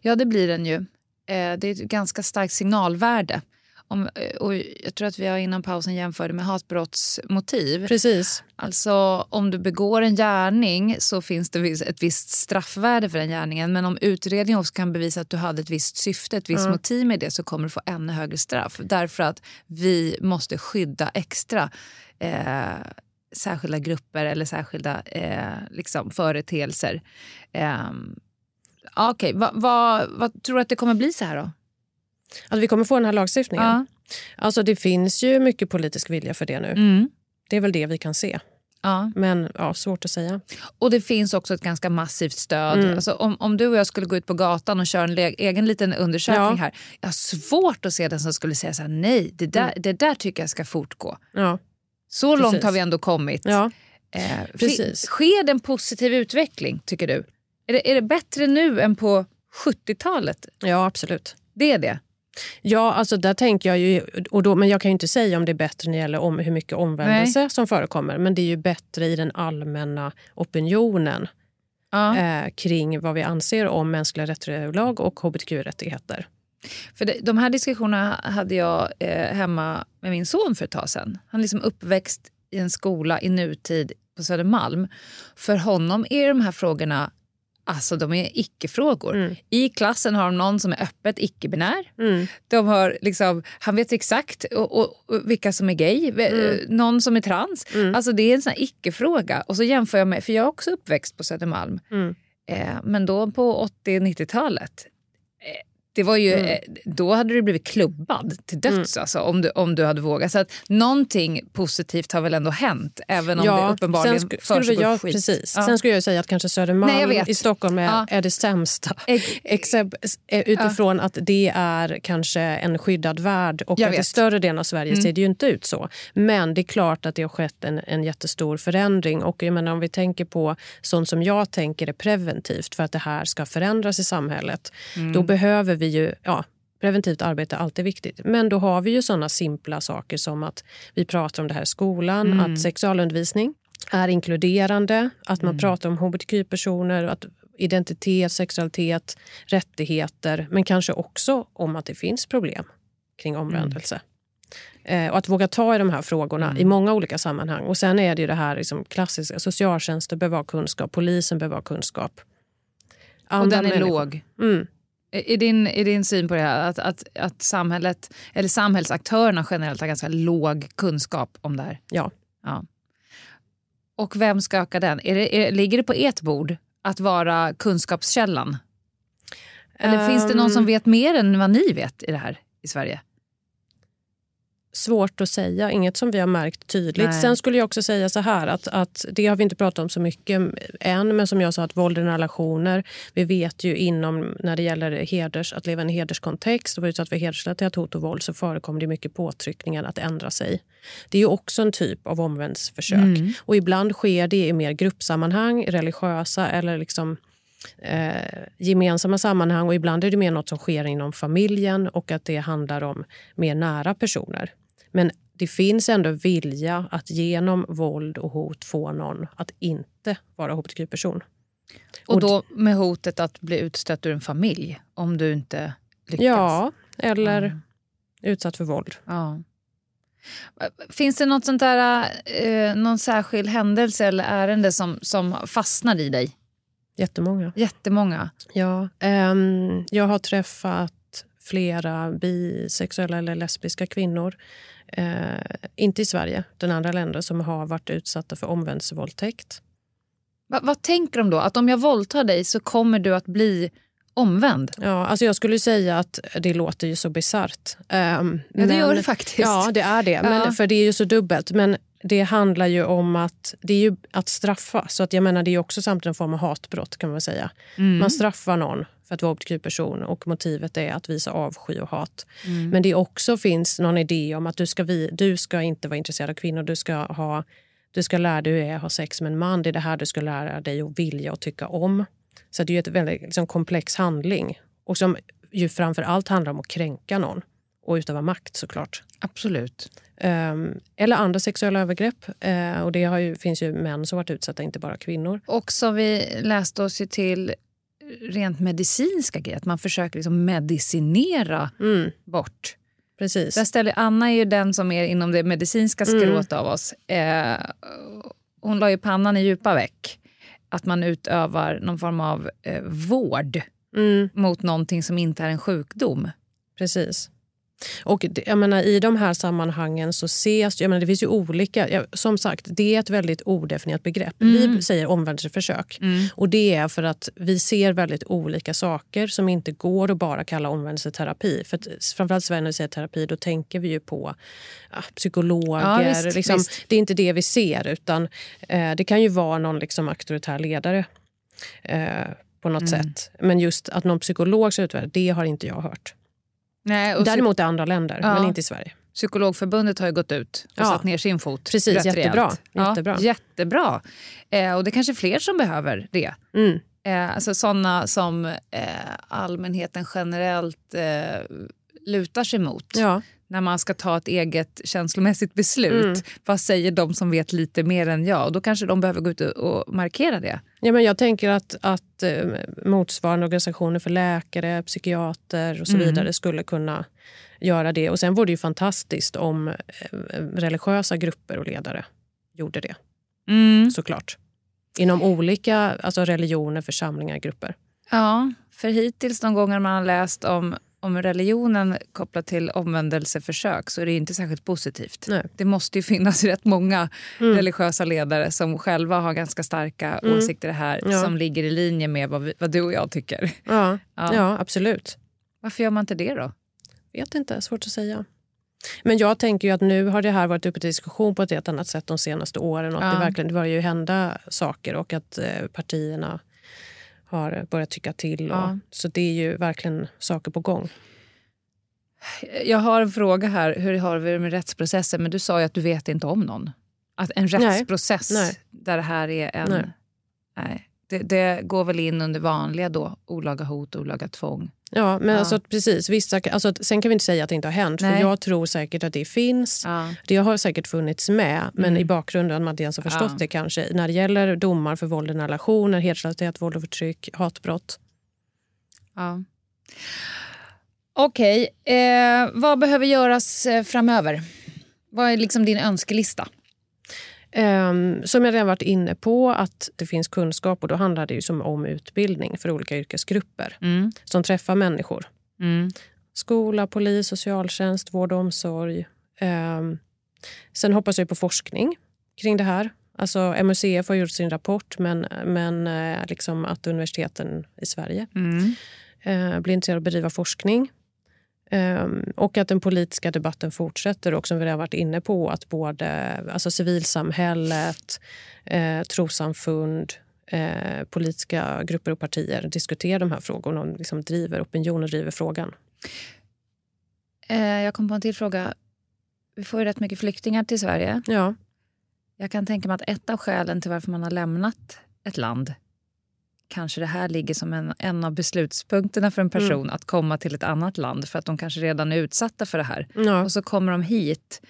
Ja, det blir den ju. Eh, det är ett ganska starkt signalvärde. Om, eh, och jag tror att vi har innan pausen jämförde med hatbrottsmotiv. Precis. Alltså om du begår en gärning så finns det ett visst straffvärde för den gärningen. Men om utredningen också kan bevisa att du hade ett visst syfte, ett visst Ja. motiv med det så kommer du få ännu högre straff. Därför att vi måste skydda extra eh, särskilda grupper eller särskilda eh, liksom, företeelser. Eh, Okej, vad vad- vad tror du att det kommer bli så här då? Att vi kommer få den här lagstiftningen. Ja. Alltså det finns ju mycket politisk vilja för det nu. Mm. Det är väl det vi kan se. Ja. Men ja, svårt att säga. Och det finns också ett ganska massivt stöd. Mm. Alltså, om, om du och jag skulle gå ut på gatan och köra en egen liten undersökning Ja. här. Jag har svårt att se den som skulle säga så här, nej, det där, det där tycker jag ska fortgå. Ja. Så långt Precis. har vi ändå kommit. Ja. Eh, Precis. Sker det en positiv utveckling, tycker du? Är det, är det bättre nu än på 70-talet? ja, absolut. Det är det? Ja, alltså där tänker jag ju, och då, men jag kan ju inte säga om det är bättre när det gäller om hur mycket omvändelse som förekommer. Men det är ju bättre i den allmänna opinionen Ja. eh, kring vad vi anser om mänskliga rättigheter och hbtq-rättigheter. För det, de här diskussionerna hade jag eh, hemma med min son för ett tag sedan. Han är liksom uppväxt i en skola i nutid på Södermalm. För honom är de här frågorna Alltså de är icke-frågor. Mm. I klassen har de någon som är öppet icke-binär. Mm. De har liksom, han vet exakt och, och, och vilka som är gay, Mm. någon som är trans. Alltså det är en sån icke-fråga. Och så jämför jag med, för jag är också uppväxt på Södermalm. Mm. Eh, men då på 80-90-talet. Eh, det var ju, Mm. eh, då hade du blivit klubbad till döds alltså, om, du, om du hade vågat. Så att någonting positivt har väl ändå hänt, även om det uppenbarligen sen sk- skulle försiggår jag, skit. precis. Ja. Sen skulle jag säga att kanske Södermalm i Stockholm är, Ja. är det sämsta. Ex- Except, eh, utifrån att det är kanske en skyddad värld och Jag att i vet. större delen av Sverige Mm. ser det ju inte ut så. Men det är klart att det har skett en, en jättestor förändring. Och jag menar, om vi tänker på sånt som jag tänker är preventivt för att det här ska förändras i samhället. Mm. Då behöver vi ju... Ja, Preventivt arbete är alltid viktigt. Men då har vi ju såna simpla saker som att vi pratar om det här i skolan, Mm. att sexualundervisning är inkluderande, att Mm. man pratar om hbtq-personer, att identitet, sexualitet, rättigheter men kanske också om att det finns problem kring omvändelse. Eh, och att våga ta i de här frågorna i många olika sammanhang. Och Sen är det ju det här liksom klassiska, socialtjänsten behöver ha kunskap, polisen behöver ha kunskap. Och Andra den är människor- låg. Mm. Är din, är din syn på det här att, att, att samhället, eller samhällsaktörerna generellt har ganska låg kunskap om det här? Ja. ja. Och vem ska öka den? Är det, är, ligger det på ert bord att vara kunskapskällan? Eller finns det någon som Ehm. vet mer än vad ni vet i det här i Sverige? Svårt att säga, inget som vi har märkt tydligt. Nej. Sen skulle jag också säga så här att, att det har vi inte pratat om så mycket än, men som jag sa att våld i relationer, vi vet ju inom när det gäller heders, att leva i en hederskontext och vara utsatt för hedersrelaterat hot och våld så förekommer det mycket påtryckningar att ändra sig. Det är ju också en typ av omvändsförsök Mm. och ibland sker det i mer gruppsammanhang, religiösa eller liksom eh, gemensamma sammanhang och ibland är det mer något som sker inom familjen och att det handlar om mer nära personer. Men det finns ändå vilja att genom våld och hot få någon att inte vara hbtq-person. Och då med hotet att bli utstött ur en familj om du inte lyckas? Ja, eller utsatt för våld. Ja. Finns det något sånt där, eh, någon särskild händelse eller ärende som, som fastnar i dig? Jättemånga. Jättemånga. Ja, ehm, jag har träffat flera bisexuella eller lesbiska kvinnor. Eh, inte i Sverige, utan andra länder som har varit utsatta för omvändelsevåldtäkt. Va, vad tänker de då? Att om jag våldtar dig så kommer du att bli omvänd? Ja, alltså jag skulle säga att det låter ju så bisarrt. Um, Ja, det gör det faktiskt. Ja, det är det. Men, Ja. För det är ju så dubbelt. Men det handlar ju om att det är ju att straffa. Så att jag menar, det är också samtidigt en form av hatbrott kan man säga. Mm. Man straffar någon för att vara hbtq-person och motivet är att visa avsky och hat. Mm. Men det också finns någon idé om att du ska, vi, du ska inte vara intresserad av kvinnor. Du ska, ha, du ska lära dig hur det är att ha sex med en man. Det är det här du ska lära dig att vilja och tycka om. Så det är ett väldigt liksom, komplex handling. Och som ju framför allt handlar om att kränka någon. Och utöva makt såklart. Absolut. Um, eller andra sexuella övergrepp. Uh, och det har ju, finns ju män som varit utsatta, inte bara kvinnor. Och som vi läste oss till rent medicinska grejer, att man försöker liksom medicinera bort. Precis. Där ställer, Anna är ju den som är inom det medicinska Mm. skrået av oss. Eh, hon la ju pannan i djupa veck. Att man utövar någon form av eh, vård Mm. mot någonting som inte är en sjukdom. Precis. Och jag menar, I de här sammanhangen så ses... Jag menar, det finns ju olika... Ja, som sagt, det är ett väldigt odefinierat begrepp. Mm. Vi säger omvändelseförsök. Och det är för att vi ser väldigt olika saker som inte går att bara kalla omvändelseterapi. För att, framförallt Sverige när vi säger terapi, då tänker vi ju på ja, psykologer. Ja, visst, liksom, visst. Det är inte det vi ser, utan eh, det kan ju vara någon liksom, auktoritär ledare. Eh, på något Mm. sätt. Men just att någon psykolog ska utvärdera, det har inte jag hört. Nej, och Däremot i andra länder, Ja. men inte i Sverige. Psykologförbundet har ju gått ut och Ja. satt ner sin fot. Precis. Jättebra. Ja, jättebra. Eh, och det är kanske fler som behöver det. Mm. Eh, alltså sådana som eh, allmänheten generellt eh, lutar sig mot. Ja. När man ska ta ett eget känslomässigt beslut. Mm. Vad säger de som vet lite mer än jag? Och då kanske de behöver gå ut och markera det. Ja, men jag tänker att, att eh, motsvarande organisationer för läkare, psykiater och så Mm. vidare skulle kunna göra det. Och Sen vore det ju fantastiskt om eh, religiösa grupper och ledare gjorde det. Mm. Såklart. inom olika alltså religioner, församlingar, grupper. Ja, för hittills de gånger man har läst om, om religionen kopplat till omvändelseförsök så är det inte särskilt positivt. Nej. Det måste ju finnas rätt många Mm. religiösa ledare som själva har ganska starka Mm. åsikter här Ja. som ligger i linje med vad, vi, vad du och jag tycker. Ja, Ja. ja. absolut. Varför gör man inte det då? Vet inte, svårt att säga. Men jag tänker ju att nu har det här varit uppe till diskussion på ett helt annat sätt de senaste åren. Och att Ja. det verkligen det börjar ju hända saker och att eh, partierna har börjat tycka till. Och, Ja. Så det är ju verkligen saker på gång. Jag har en fråga här. Hur har vi det med rättsprocessen? Men du sa ju att du vet inte om någon. Att en rättsprocess Nej. där det här är en... Nej. Nej. Det, det går väl in under vanliga då, olaga hot, olaga tvång. Ja, men Ja. Alltså, precis. Vissa, alltså, sen kan vi inte säga att det inte har hänt. Nej. För Jag tror säkert att det finns. Ja. Det har säkert funnits med, men Mm. i bakgrunden man inte ens har förstått Ja. det kanske. När det gäller domar för våld i relationer, hedersrelaterat våld och förtryck, hatbrott. Ja. Okej, eh, vad behöver göras eh, framöver? Vad är liksom din önskelista? Ehm, som jag redan varit inne på, att det finns kunskap och då handlar det ju som om utbildning för olika yrkesgrupper Mm. som träffar människor. Mm. Skola, polis, socialtjänst, vård och omsorg. Ehm, sen hoppas jag på forskning kring det här. Alltså MUCF har gjort sin rapport men, men eh, liksom att universiteten i Sverige Mm. eh, blir intresserade av att bedriva forskning. Ehm, och att den politiska debatten fortsätter och som vi redan varit inne på att både alltså civilsamhället, eh, trossamfund, eh, politiska grupper och partier diskuterar de här frågorna och liksom driver opinion och driver frågan. Eh, jag kom på en till fråga. Vi får ju rätt mycket flyktingar till Sverige. Ja, Jag kan tänka mig att ett av skälen till varför man har lämnat ett land kanske det här ligger som en, en av beslutspunkterna för en person att komma till ett annat land för att de kanske redan är utsatta för det här. ja. Och så kommer de hit.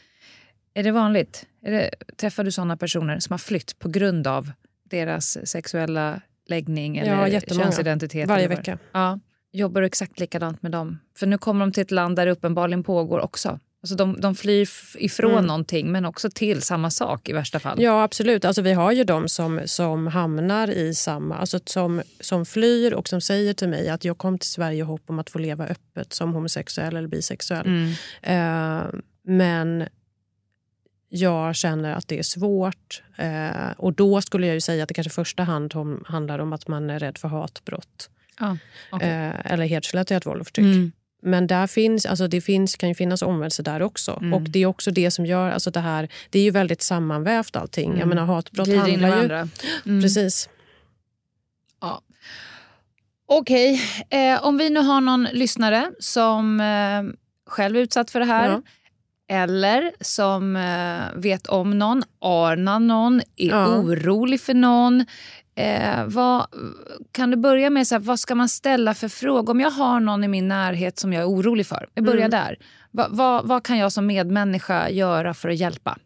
Är det vanligt? Är det, träffar du såna personer som har flytt på grund av deras sexuella läggning eller Ja, jättemånga. könsidentitet? Varje vecka. Ja. Jobbar du exakt likadant med dem? För nu kommer de till ett land där det uppenbarligen pågår också. Alltså de, de flyr ifrån Mm. någonting men också till samma sak i värsta fall. Ja, absolut. Alltså, vi har ju de som, som hamnar i samma... Alltså, som, som flyr och som säger till mig att jag kom till Sverige i hopp om att få leva öppet som homosexuell eller bisexuell. Mm. Eh, men jag känner att det är svårt. Eh, och då skulle jag ju säga att det kanske i första hand om, handlar om att man är rädd för hatbrott. Ja, okej. Eh, eller hedersrelaterat våld och förtryck. Mm. Men där finns, alltså det finns, kan ju finnas omvändelse där också. Mm. Och Det är också det som gör... Alltså det, här, det är ju väldigt sammanvävt allting. Jag Mm. menar, hatbrott Glider handlar ju... Mm. Precis. Ja. Okej, eh, om vi nu har någon lyssnare som eh, själv är utsatt för det här Ja. eller som eh, vet om någon, anar någon, är Ja. orolig för någon. Eh, vad, kan du börja med så här, vad ska man ställa för frågor? Om jag har någon i min närhet som jag är orolig för, jag börjar Mm. där. Va, vad, vad kan jag som medmänniska göra för att hjälpa?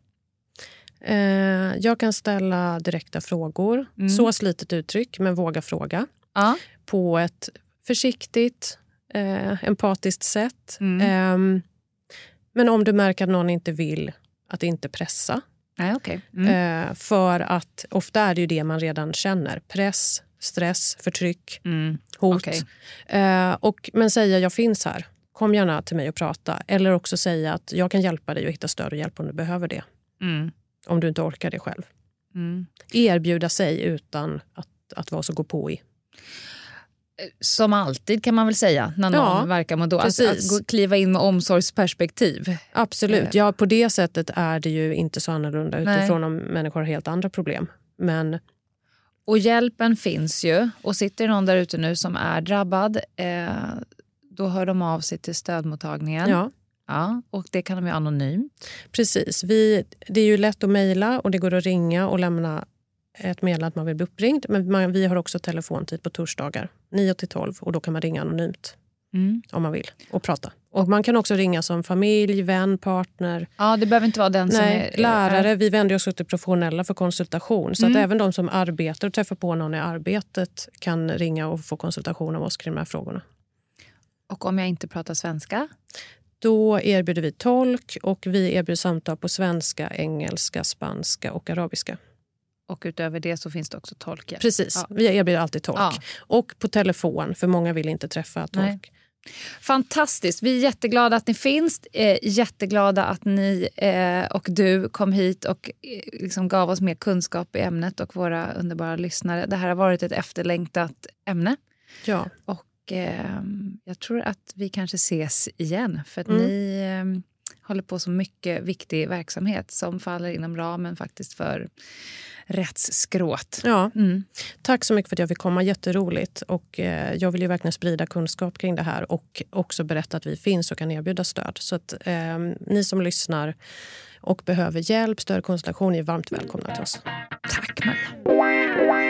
Eh, jag kan ställa direkta frågor. Mm. Så slitet uttryck, men våga fråga. Ja. På ett försiktigt, eh, empatiskt sätt. Mm. Ehm, men om du märker att någon inte vill, att inte pressa. Nej, okay. mm. Eh, för att ofta är det ju det man redan känner. Press, stress, förtryck, Mm. hot. Okej. Eh, och, men säga jag finns här. Kom gärna till mig och prata. Eller också säga att jag kan hjälpa dig att hitta stöd och hjälp om du behöver det. Mm. Om du inte orkar det själv. Mm. Erbjuda sig utan att, att vara så gå på i. Som alltid kan man väl säga när någon Ja, verkar må dåligt. Att, att gå- kliva in med omsorgsperspektiv. Absolut. Eh. Ja, på det sättet är det ju inte så annorlunda Nej. utifrån om människor har helt andra problem. Men Och hjälpen finns ju. Och sitter någon där ute nu som är drabbad, eh, då hör de av sig till stödmottagningen. ja, Ja, och det kan de göra anonymt. precis. Vi, det är ju lätt att mejla och det går att ringa och lämna ett meddelande att man vill bli uppringd. Men man, vi har också telefontid på torsdagar 9 till 12 och då kan man ringa anonymt Mm. om man vill och prata. Och man kan också ringa som familj, vän, partner, Ja, det behöver inte vara den som Nej, är... lärare. Vi vänder oss till professionella för konsultation. Så Mm. att även de som arbetar och träffar på någon i arbetet kan ringa och få konsultation av oss kring de här frågorna. Och om jag inte pratar svenska? Då erbjuder vi tolk och vi erbjuder samtal på svenska, engelska, spanska och arabiska. Och utöver det så finns det också tolkhjälp. Precis, Ja. vi erbjuder alltid tolk. Ja. Och på telefon, för många vill inte träffa tolk. Nej. Fantastiskt. Vi är jätteglada att ni finns. Eh, jätteglada att ni eh, och du kom hit och eh, liksom gav oss mer kunskap i ämnet och våra underbara lyssnare. Det här har varit ett efterlängtat ämne. Ja. Och eh, jag tror att vi kanske ses igen för att Mm. ni eh, håller på så mycket viktig verksamhet som faller inom ramen faktiskt för rättsskrået. Ja. Mm. Tack så mycket för att jag fick komma. Jätteroligt. Och, eh, jag vill ju verkligen sprida kunskap kring det här och också berätta att vi finns och kan erbjuda stöd. Så att eh, ni som lyssnar och behöver hjälp, stöd, konsultation är varmt välkomna till oss. Tack Maria.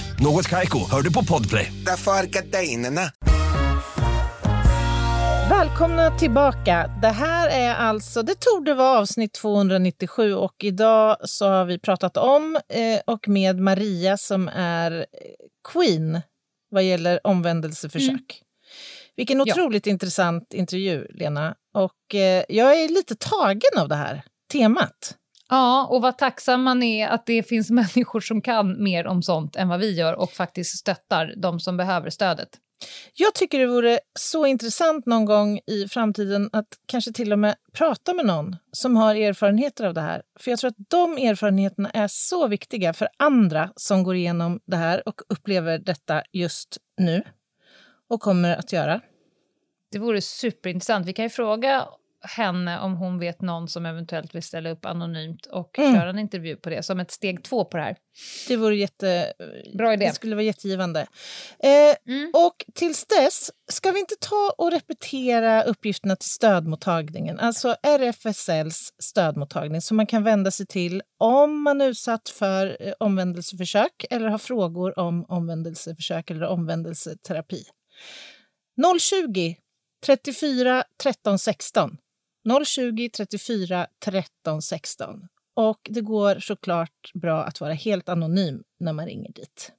Något Kaiko, hör du på Podplay. Därför är gardinerna. Välkomna tillbaka. Det här är alltså, det torde vara avsnitt 297 och idag så har vi pratat om eh, och med Maria som är eh, queen vad gäller omvändelseförsök. Vilken Ja. otroligt intressant intervju, Lena. Och eh, jag är lite tagen av det här temat. Ja, och vad tacksam man är att det finns människor som kan mer om sånt än vad vi gör och faktiskt stöttar de som behöver stödet. Jag tycker det vore så intressant någon gång i framtiden att kanske till och med prata med någon som har erfarenheter av det här. För jag tror att de erfarenheterna är så viktiga för andra som går igenom det här och upplever detta just nu och kommer att göra. Det vore superintressant. Vi kan ju fråga henne om hon vet någon som eventuellt vill ställa upp anonymt och Mm. köra en intervju på det som ett steg två på det här. Det vore jätte... Bra idé. Det skulle vara jättegivande. Eh, Mm. Och tills dess, ska vi inte ta och repetera uppgifterna till stödmottagningen? Alltså RFSLs stödmottagning som man kan vända sig till om man är utsatt för eh, omvändelseförsök eller har frågor om omvändelseförsök eller omvändelseterapi. 020 34 13 16. 020 34 13 16. Och det går såklart bra att vara helt anonym när man ringer dit.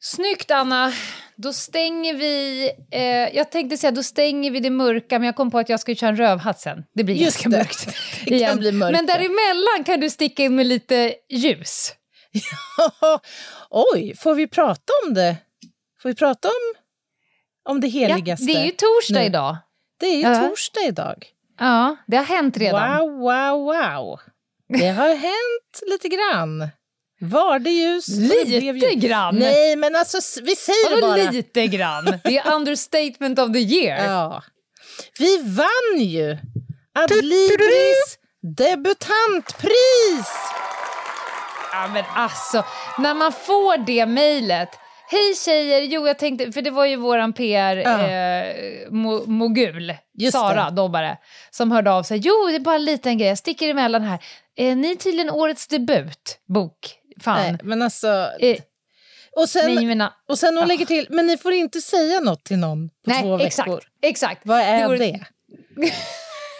Snyggt, Anna! Då stänger vi... Eh, jag tänkte säga då stänger vi det mörka, men jag kom på att jag ska köra en rövhatt sen. Det blir Just ganska det. mörkt. Det kan bli mörkt. Men däremellan kan du sticka in med lite ljus. Oj, får vi prata om det? Får vi prata om, om det heligaste? det är ju torsdag nu? idag. Det är ju Ja. torsdag idag. Ja, det har hänt redan. Wow, wow, wow. Det har hänt lite grann. Var det ljus? det Lite ljus. grann? Nej, men alltså vi säger det Vadå bara. lite grann? Det är understatement of the year. Ja. Vi vann ju Adlibris debutantpris! Ja, men alltså, när man får det mejlet. Hej tjejer, jo jag tänkte, för det var ju våran PR Ja. eh, mo, Sara det. Dobbare, som hörde av sig. Jo, det är bara en liten grej, jag sticker emellan här. Eh, ni är tydligen årets debutbok. Fan. Nej, men alltså... Eh, Och sen, nej, men, och sen hon Ja. lägger till, men ni får inte säga något till någon på två nej, exakt. veckor. exakt. Vad är vore- det?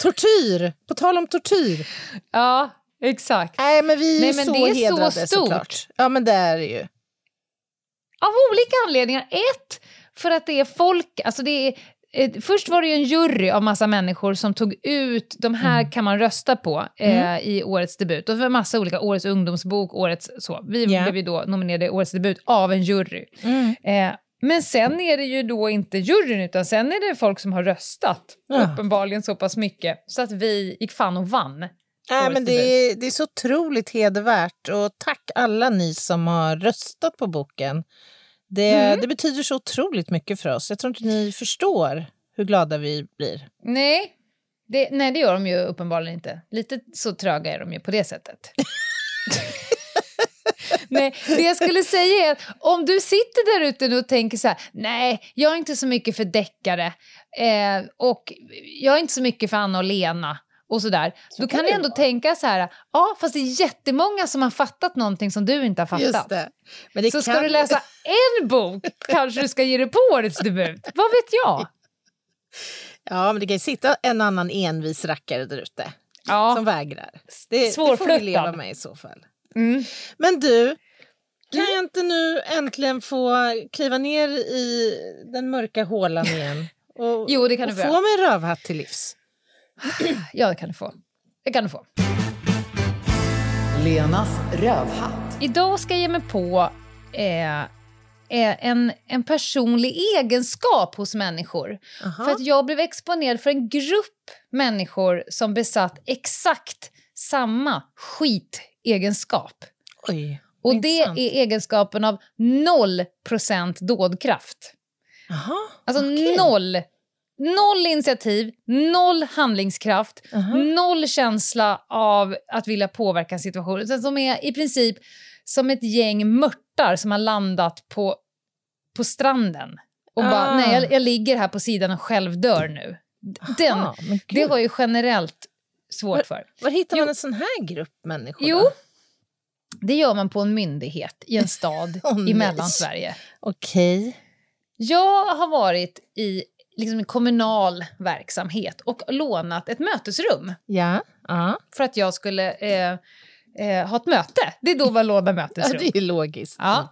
tortyr! På tal om tortyr. Ja, exakt. Nej, men vi är Nej, men så det är så hedrade stort. såklart. Ja, men det är det ju. Av olika anledningar. Ett, för att det är folk... Alltså det är, eh, först var det ju en jury av massa människor som tog ut, de här Mm. kan man rösta på eh, i årets debut. Och det var massa olika, årets ungdomsbok, årets så. Vi Ja. blev ju då nominerade i årets debut av en jury. Mm. Eh, men sen är det ju då inte juryn, utan sen är det folk som har röstat. Ja. Uppenbarligen så pass mycket. Så att vi gick fan och vann. Nej, men det är, det är så otroligt hedervärt. Och tack alla ni som har röstat på boken. Det, Mm. det betyder så otroligt mycket för oss. Jag tror inte ni förstår hur glada vi blir. Nej, det, nej, det gör de ju uppenbarligen inte. Lite så tröga är de ju på det sättet. nej, det jag skulle säga är att om du sitter där ute nu och tänker så här, nej, jag är inte så mycket för deckare eh, och jag är inte så mycket för Anna och Lena och sådär. Då kan du ändå tänka så här, ja fast det är jättemånga som har fattat någonting som du inte har fattat. Just det. Men det så ska kan- du läsa en bok kanske du ska ge dig på årets debut. Vad vet jag? Ja, men det kan ju sitta en annan envis rackare där ute Ja. som vägrar. Det, det får vi leva med i så fall. Mm. Men du, kan jag inte nu äntligen få kliva ner i den mörka hålan igen? Och, Jo, det kan du och få göra. min rövhatt till livs. Ja, det kan du få. Det kan du få. Lenas rövhatt. Idag ska jag ge mig på eh, eh, en, en personlig egenskap hos människor. För att jag blev exponerad för en grupp människor som besatt exakt samma skitegenskap. Oj, Och vad det intressant. är egenskapen av 0% dådkraft. Jaha, Alltså okej. noll. Noll initiativ, noll handlingskraft, noll känsla av att vilja påverka en situation. Utan som är i princip som ett gäng mörtar som har landat på, på stranden. Och bara, Ah. nej jag, jag ligger här på sidan och själv dör nu. Den, Aha, det har ju generellt svårt för. Var hittar man en sån här grupp människor? Jo, då? det gör man på en myndighet i en stad Åh, i. Mellansverige. Okej. Jag har varit i liksom, en kommunal verksamhet och lånat ett mötesrum Ja. ja. för att jag skulle eh, eh, ha ett möte. Det är då man lånar ja, mötesrum. det är logiskt Ja.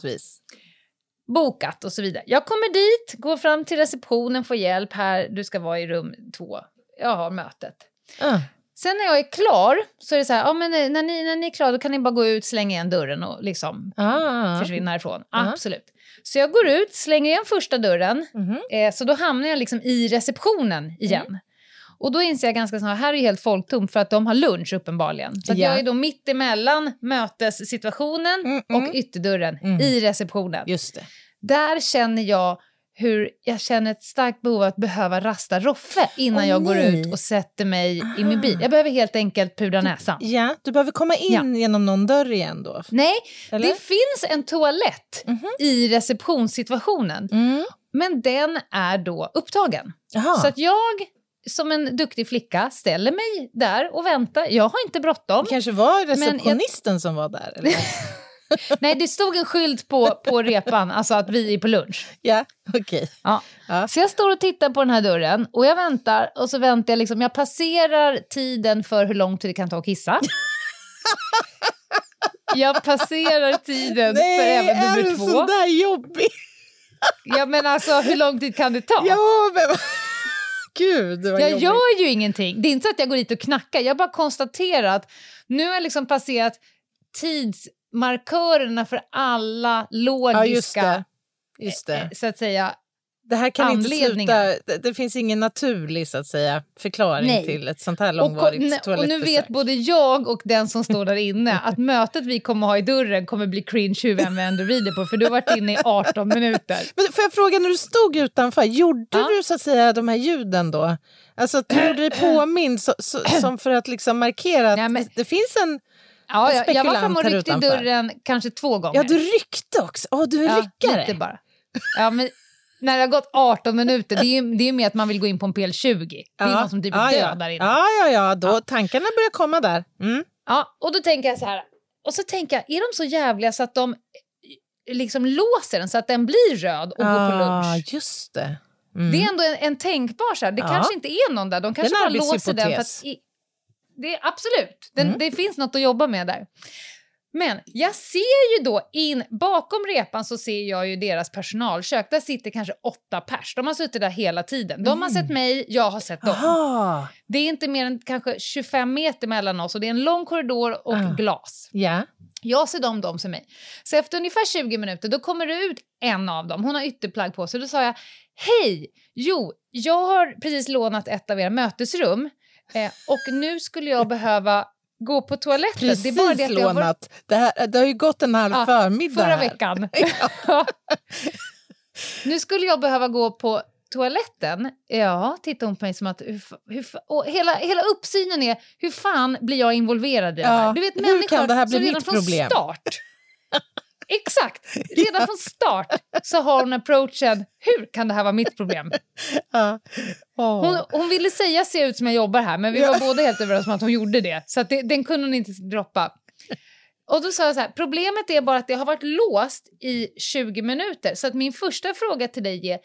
Bokat och så vidare. Jag kommer dit, går fram till receptionen, får hjälp. Här, du ska vara i rum två. Jag har mötet. Ah. Sen när jag är klar så är det så här, ja, men när, ni, när ni är klara då kan ni bara gå ut, slänga igen dörren och liksom Ah. försvinna härifrån. Ja. Absolut. Så jag går ut, slänger igen första dörren, Mhm. eh, så då hamnar jag liksom i receptionen igen. Och då inser jag ganska snart, här är helt folktomt för att de har lunch uppenbarligen. Så Ja. jag är då mitt emellan mötessituationen Mm, mm. och ytterdörren Mm. i receptionen. Just det. Där känner jag hur jag känner ett starkt behov av att behöva rasta Roffe innan Åh, jag går ut och sätter mig i min bil. Jag behöver helt enkelt pudra näsan. Ja, du behöver komma in genom någon dörr igen då. Nej, Eller? det finns en toalett i receptionssituationen. Mm. Men den är då upptagen. Jaha. Så att jag som en duktig flicka ställer mig där och väntar. Jag har inte bråttom. Det kanske var Men jag- receptionisten som var där? Nej, det stod en skylt på, på repan, alltså att vi är på lunch. ja, okej. Ja. Ja. Så jag står och tittar på den här dörren och jag väntar och så väntar jag liksom, jag passerar tiden för hur lång tid det kan ta att kissa. jag passerar tiden för Nej, även är nummer du två. sådär jobbig? Ja men alltså hur lång tid kan det ta? Ja, men... Gud, det var jag jobbigt. gör ju ingenting. Det är inte så att jag går dit och knackar. Jag bara konstaterar att nu har jag liksom passerat tidsmarkörerna för alla logiska, Ja, just det. Just det. eh, så att säga, Det här kan inte sluta... Det, det finns ingen naturlig så att säga, förklaring Nej. till ett sånt här Och, långvarigt ne- och nu vet både jag och den som står där inne att mötet vi kommer ha i dörren kommer bli cringe hur vi än vänder och vrider på för du har varit inne i 18 minuter. Men får jag fråga, när du stod utanför, gjorde Ja. du så att säga de här ljuden då? Alltså att du gjorde dig påmind så, så, som för att liksom markera att Ja, men- det finns en... Ja, jag, jag var framme och ryckte i dörren kanske två gånger. Ja, du ryckte också. Åh, du är Ja, ryckare. lite bara. Ja, men när det har gått 18 minuter, det är ju det är mer att man vill gå in på en PL20. Det är någon som typ ja, död ja. inne. Ja, ja, ja. Då, Tankarna börjar komma där. Mm. Ja, och då tänker jag så här, och så tänker jag, är de så jävliga så att de eh, liksom låser den så att den blir röd och går på Ah, lunch? just det. Mm. Det är ändå en, en tänkbar så här, det Ja. kanske inte är någon där, de kanske bara låser den för att... I, det är, absolut, den, Mm. det finns något att jobba med där. Men jag ser ju då in, bakom repan så ser jag ju deras personalkök, där sitter kanske åtta pers. De har suttit där hela tiden. De har sett mig, jag har sett dem. Mm. Aha. Det är inte mer än kanske 25 meter mellan oss och det är en lång korridor och Ah. glas. Ja. Jag ser dem, de ser mig. Så efter ungefär 20 minuter då kommer det ut en av dem. Hon har ytterplagg på sig. Då sa jag, hej! Jo, jag har precis lånat ett av era mötesrum eh, och nu skulle jag behöva gå på toaletten. Precis det är bara det att har varit- lånat. Det, här, det har ju gått en halv Ja, förmiddag Förra här. veckan. nu skulle jag behöva gå på toaletten. Ja, tittar hon på mig som att... Hur, hur, och hela, hela uppsynen är, hur fan blir jag involverad i det Ja, här? Du vet hur människor kan det här bli som redan mitt från problem? start Exakt! Redan från start så har hon approachen, hur kan det här vara mitt problem? Ja. Åh. Hon, hon ville säga ser ut som jag jobbar här, men vi var båda helt överens om att hon gjorde det. Så att det, den kunde hon inte droppa. Och då sa jag så här, problemet är bara att det har varit låst i 20 minuter. Så att min första fråga till dig är,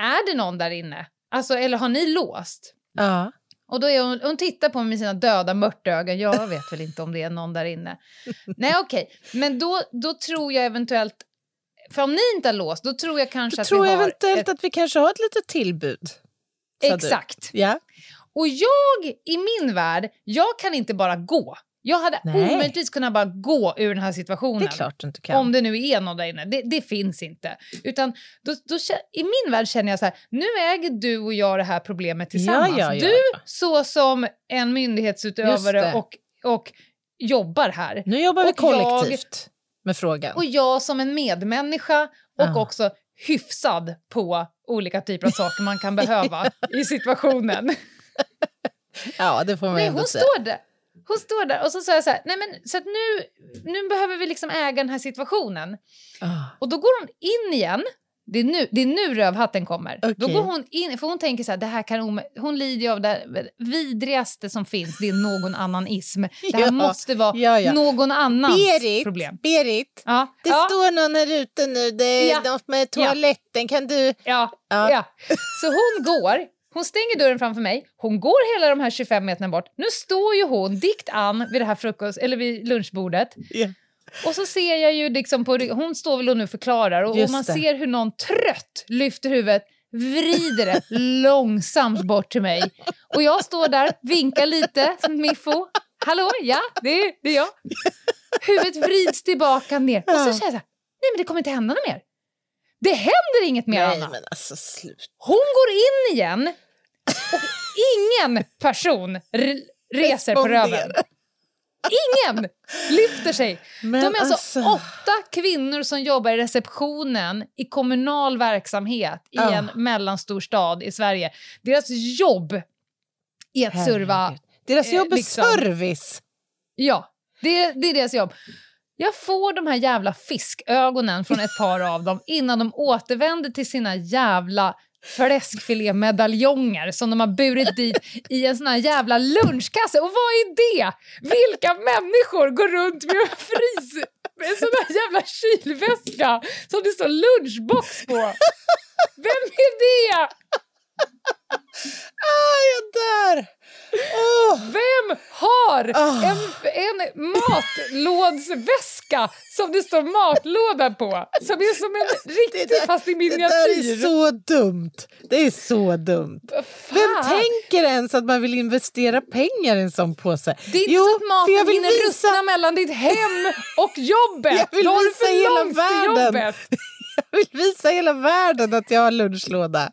är det någon där inne? Alltså, eller har ni låst? Ja. Och då är hon, hon tittar på mig med sina döda mörtögon. Jag vet väl inte om det är någon där inne. Nej, okej. Men då, då tror jag eventuellt... För om ni inte har låst, då tror jag kanske Jag att tror vi har... eventuellt ett- att vi kanske har ett litet tillbud. du. Exakt. Ja. Och jag, i min värld, jag kan inte bara gå. Jag hade Nej. omöjligtvis kunnat bara gå ur den här situationen. Det. Om det nu är någon där inne. Det, det finns inte. Utan då, då, I min värld känner jag så här, nu äger du och jag det här problemet tillsammans. Ja, ja, ja, du så som en myndighetsutövare och, och jobbar här. Nu jobbar vi Och jag- kollektivt med frågan. Och jag som en medmänniska och Ja. också hyfsad på olika typer av saker man kan behöva i situationen. Ja, det får man Nej, ändå hon säga. står där. Hon står där och så sa jag så här, nej men så att nu, nu behöver vi liksom äga den här situationen. Ah. Och då går hon in igen. Det är nu, det är nu rövhatten kommer. Då Okej. går hon in, för hon tänker så här, det här kan hon lider ju av det vidrigaste som finns, det är någon annan ism. Det här Ja, måste vara ja, ja. någon annans Berit, problem. Berit, Ja, det står någon här ute nu. Det är något med toaletten. Kan du... ja. Så hon går, hon stänger dörren framför mig, hon går hela de här 25 meterna bort. Nu står ju hon dikt an vid det här frukost, eller vid lunchbordet. Ja. Och så ser jag ju liksom på, hon står väl och nu förklarar och, och man det. ser hur någon trött lyfter huvudet, vrider det långsamt bort till mig. Och jag står där, vinkar lite som miffo. Hallå, ja, det är, det är jag. Huvudet vrids tillbaka ner. Och så känner jag så här, nej men det kommer inte hända något mer. Det händer inget mer, Nej, Anna. men alltså slut. Hon går in igen och ingen person reser på röven. Ingen lyfter sig. Men De är alltså, alltså- åtta kvinnor som jobbar i receptionen i kommunal verksamhet i Ja. en mellanstor stad i Sverige. Deras jobb är att serva... Deras eh, jobb är liksom- service. Ja, det, det är deras jobb. Jag får de här jävla fiskögonen från ett par av dem innan de återvänder till sina jävla fläskfilémedaljonger som de har burit dit i en sån här jävla lunchkasse. Och vad är det? Vilka människor går runt med en frys med en sån här jävla kylväska som det står lunchbox på? Vem är det? Ah, jag dör! Åh. Vem har Ah. en, en matlådsväska som det står matlåda på? Som är som en riktig fast i Det miniatyr. där är så dumt. Det är så dumt. Vem Fan. tänker ens att man vill investera pengar i en sån påse? Det är inte Jo, så att maten hinner visa- ruttna mellan ditt hem och jobbet. Jag vill Då visa hela världen. Jag vill visa hela världen att jag har lunchlåda.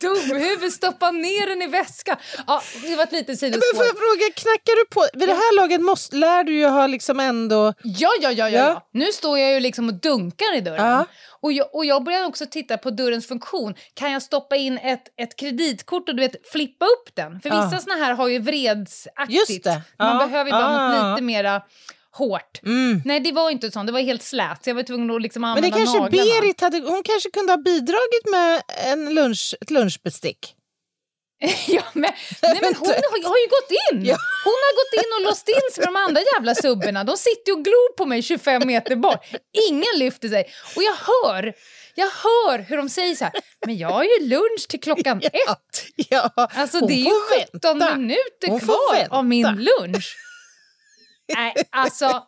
Dumhuvud, stoppa ner den i väskan. Ja, det var ett litet Men får sidospår. jag fråga, knackar du på? Vid det här laget måste, lär du ju ha liksom ändå... Ja, ja, ja, ja, Ja. ja. Nu står jag ju liksom och dunkar i dörren. Ja. Och, jag, och jag börjar också titta på dörrens funktion. Kan jag stoppa in ett, ett kreditkort och du vet, flippa upp den? För Ja. vissa såna här har ju vredsaktigt. Just det. Man Ja. behöver ju bara Ja, något ja, ja. lite mera hårt. Mm. Nej, det var inte sånt. Det var helt slät. Så jag var tvungen att liksom Men använda det kanske naglarna. Berit hade... Hon kanske kunde ha bidragit med en lunch, ett lunchbestick. ja, men, nej, men hon har, har ju gått in! Hon har gått in och låst in sig med de andra jävla subborna. De sitter och glor på mig 25 meter bort. Ingen lyfter sig. Och jag hör, jag hör hur de säger så här, men jag har ju lunch till klockan ett. Ja, Alltså det är ju får 17 vänta. minuter kvar av min lunch. Nej, alltså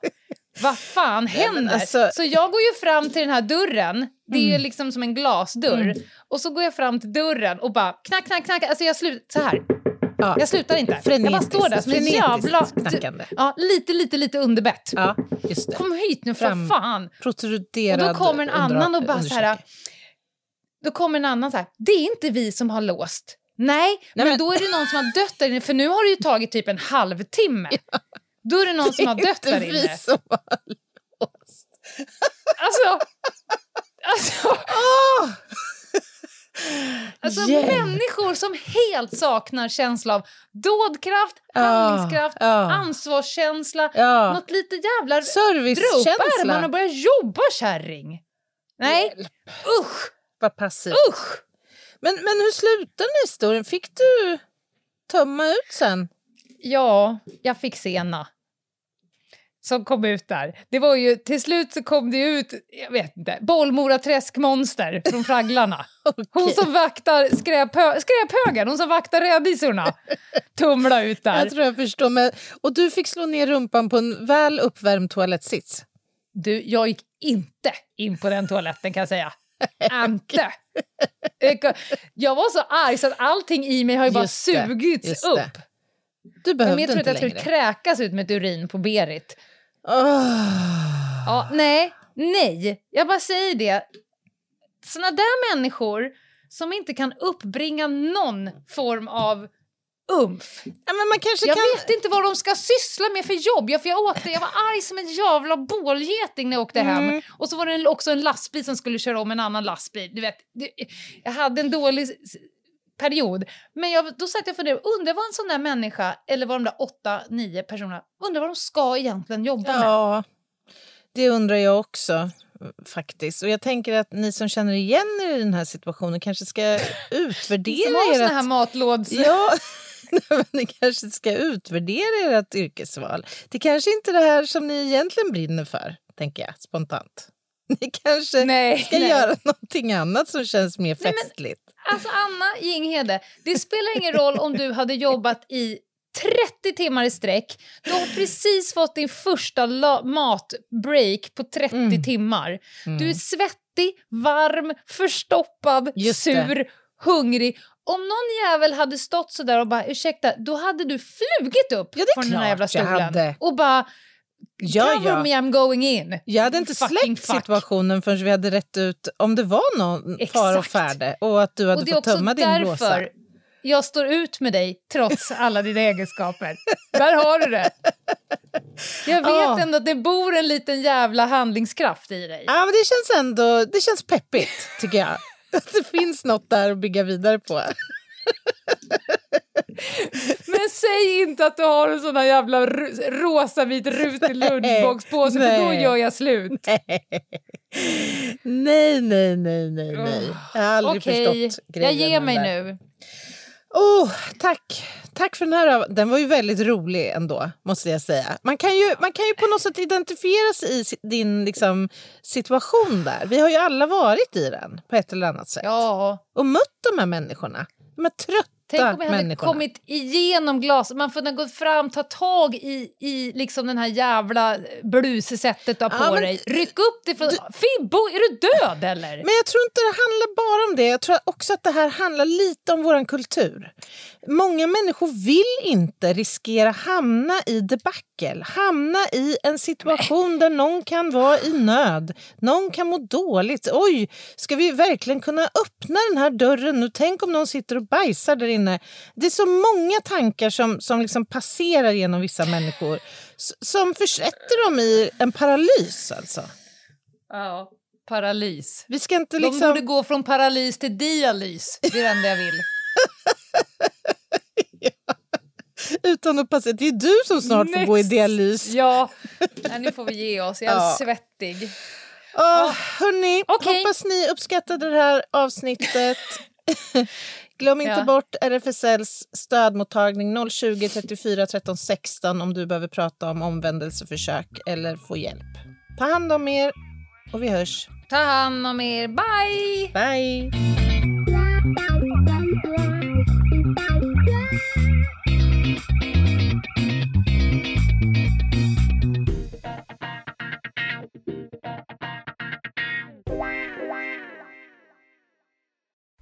vad fan Nej, händer? alltså- Så jag går ju fram till den här dörren, det är Mm. liksom som en glasdörr. Och så går jag fram till dörren och bara knack, knack, knack. Alltså jag slutar så här. Ja. Jag slutar inte. jag bara Frenetiskt, står där som en frenetiskt jävla... knackande. Ja, lite, lite, lite underbett. Ja. Kom hit nu för Fram- fan. Och då kommer en annan och bara så här... Då kommer en annan så här, det är inte vi som har låst. Nej, men, men- då är det någon som har dött där inne, för nu har det ju tagit typ en halvtimme. Då är det någon som har Det är dött där inte vi inne. som har låst. Alltså, alltså Åh! Alltså Hjälp. människor som helt saknar känsla av dådkraft, Ja, handlingskraft, ja. ansvarskänsla, Ja. något lite jävla... Servicekänsla. ärmarna och börja jobba kärring. Nej, usch, Vad passivt. usch. Men, men hur slutade historien? Fick du tömma ut sen? Ja, jag fick sena. Som kom ut där. Det var ju, till slut så kom det ut, jag vet inte, Bollmora träskmonster från Fragglarna. Hon som vaktar skräphö, skräphögen, hon som vaktar rädisorna. Tumla ut där. Jag tror jag förstår. Men, och du fick slå ner rumpan på en väl uppvärmd toalettsits. Du, jag gick inte in på den toaletten kan jag säga. Inte. Jag- var så arg så att allting i mig har ju bara Just det, sugits just upp. det. Du Men behövde jag tror inte att jag skulle kräkas ut med ett urin på Berit. Åh. Ja, nej, nej. Jag bara säger det. Såna där människor som inte kan uppbringa någon form av umf. Ja, men man kanske Jag kan... vet inte vad de ska syssla med för jobb. Jag, för jag, åkte, jag var arg som en jävla bålgeting när jag åkte Mm. hem. Och så var det också en lastbil som skulle köra om en annan lastbil. Du vet, jag hade en dålig period. Men jag, då satt jag och funderade, undrar vad en sån där människa, eller vad de där åtta, nio personerna, undrar vad de ska egentligen jobba med. Ja, det undrar jag också faktiskt. Och jag tänker att ni som känner igen er i den här situationen kanske ska utvärdera ert... här matlåds... Ja, ni kanske ska utvärdera ert yrkesval. Det kanske inte är det här som ni egentligen brinner för, tänker jag spontant. Ni kanske Nej, ska nej. göra någonting annat som känns mer Nej, men- festligt. Alltså Anna Jinghede, det spelar ingen roll om du hade jobbat i 30 timmar i sträck. Du har precis fått din första matbreak på 30 Mm. timmar. Du är svettig, varm, förstoppad, Just det. sur, hungrig. Om någon jävel hade stått så där och bara ursäkta, då hade du flugit upp Ja, det från den här jävla stolen och bara Ja, cover ja. me I'm going in. Jag hade inte Fucking släppt fuck. situationen förrän vi hade rätt ut om det var någon Exakt. fara och färde och att du hade Och det är fått också tömma din blåsa. därför jag står ut med dig trots alla dina egenskaper. Där har du det. Jag vet Ja. ändå att det bor en liten jävla handlingskraft i dig. Ja, men det känns ändå det känns peppigt, tycker jag. Att det finns något där att bygga vidare på. Men säg inte att du har en sån här jävla rosavit rutig lunchboxpåse för då gör jag slut. Nej, nej, nej, nej, nej. Jag har aldrig Okej, förstått grejen jag ger mig där. nu. Oh, tack. Tack för den här. Den var ju väldigt rolig ändå, måste jag säga. Man kan ju, man kan ju på något sätt identifiera sig i din liksom, situation där. Vi har ju alla varit i den på ett eller annat sätt. Ja. Och mött de här människorna. De här trötta Tänk om jag hade människorna. kommit igenom glas, man får gå fram, ta tag i, i liksom den här jävla blussättet du har på Ja, men- dig. Ryck upp det från... Fibbo, är du död eller? Men jag tror inte det handlar bara om det. Jag tror också att det här handlar lite om vår kultur. Många människor vill inte riskera hamna i debacle. Hamna i en situation där någon kan vara i nöd. Någon kan må dåligt. Oj, ska vi verkligen kunna öppna den här dörren nu? Tänk om någon sitter och bajsar där inne. Det är så många tankar som, som liksom passerar genom vissa människor som försätter dem i en paralys. Alltså. Ja, paralys. Vi ska inte De liksom... borde gå från paralys till dialys. Det är det enda jag vill. Utan att passa. Det är du som snart får gå i Next. dialys. Ja, Nej, nu får vi ge oss. Jag är Ja. svettig. Oh, hörni, Okej. hoppas ni uppskattade det här avsnittet. Glöm inte Ja. bort RFSLs stödmottagning 020 34 13 16 om du behöver prata om omvändelseförsök eller få hjälp. Ta hand om er och vi hörs. Ta hand om er. Bye! Bye!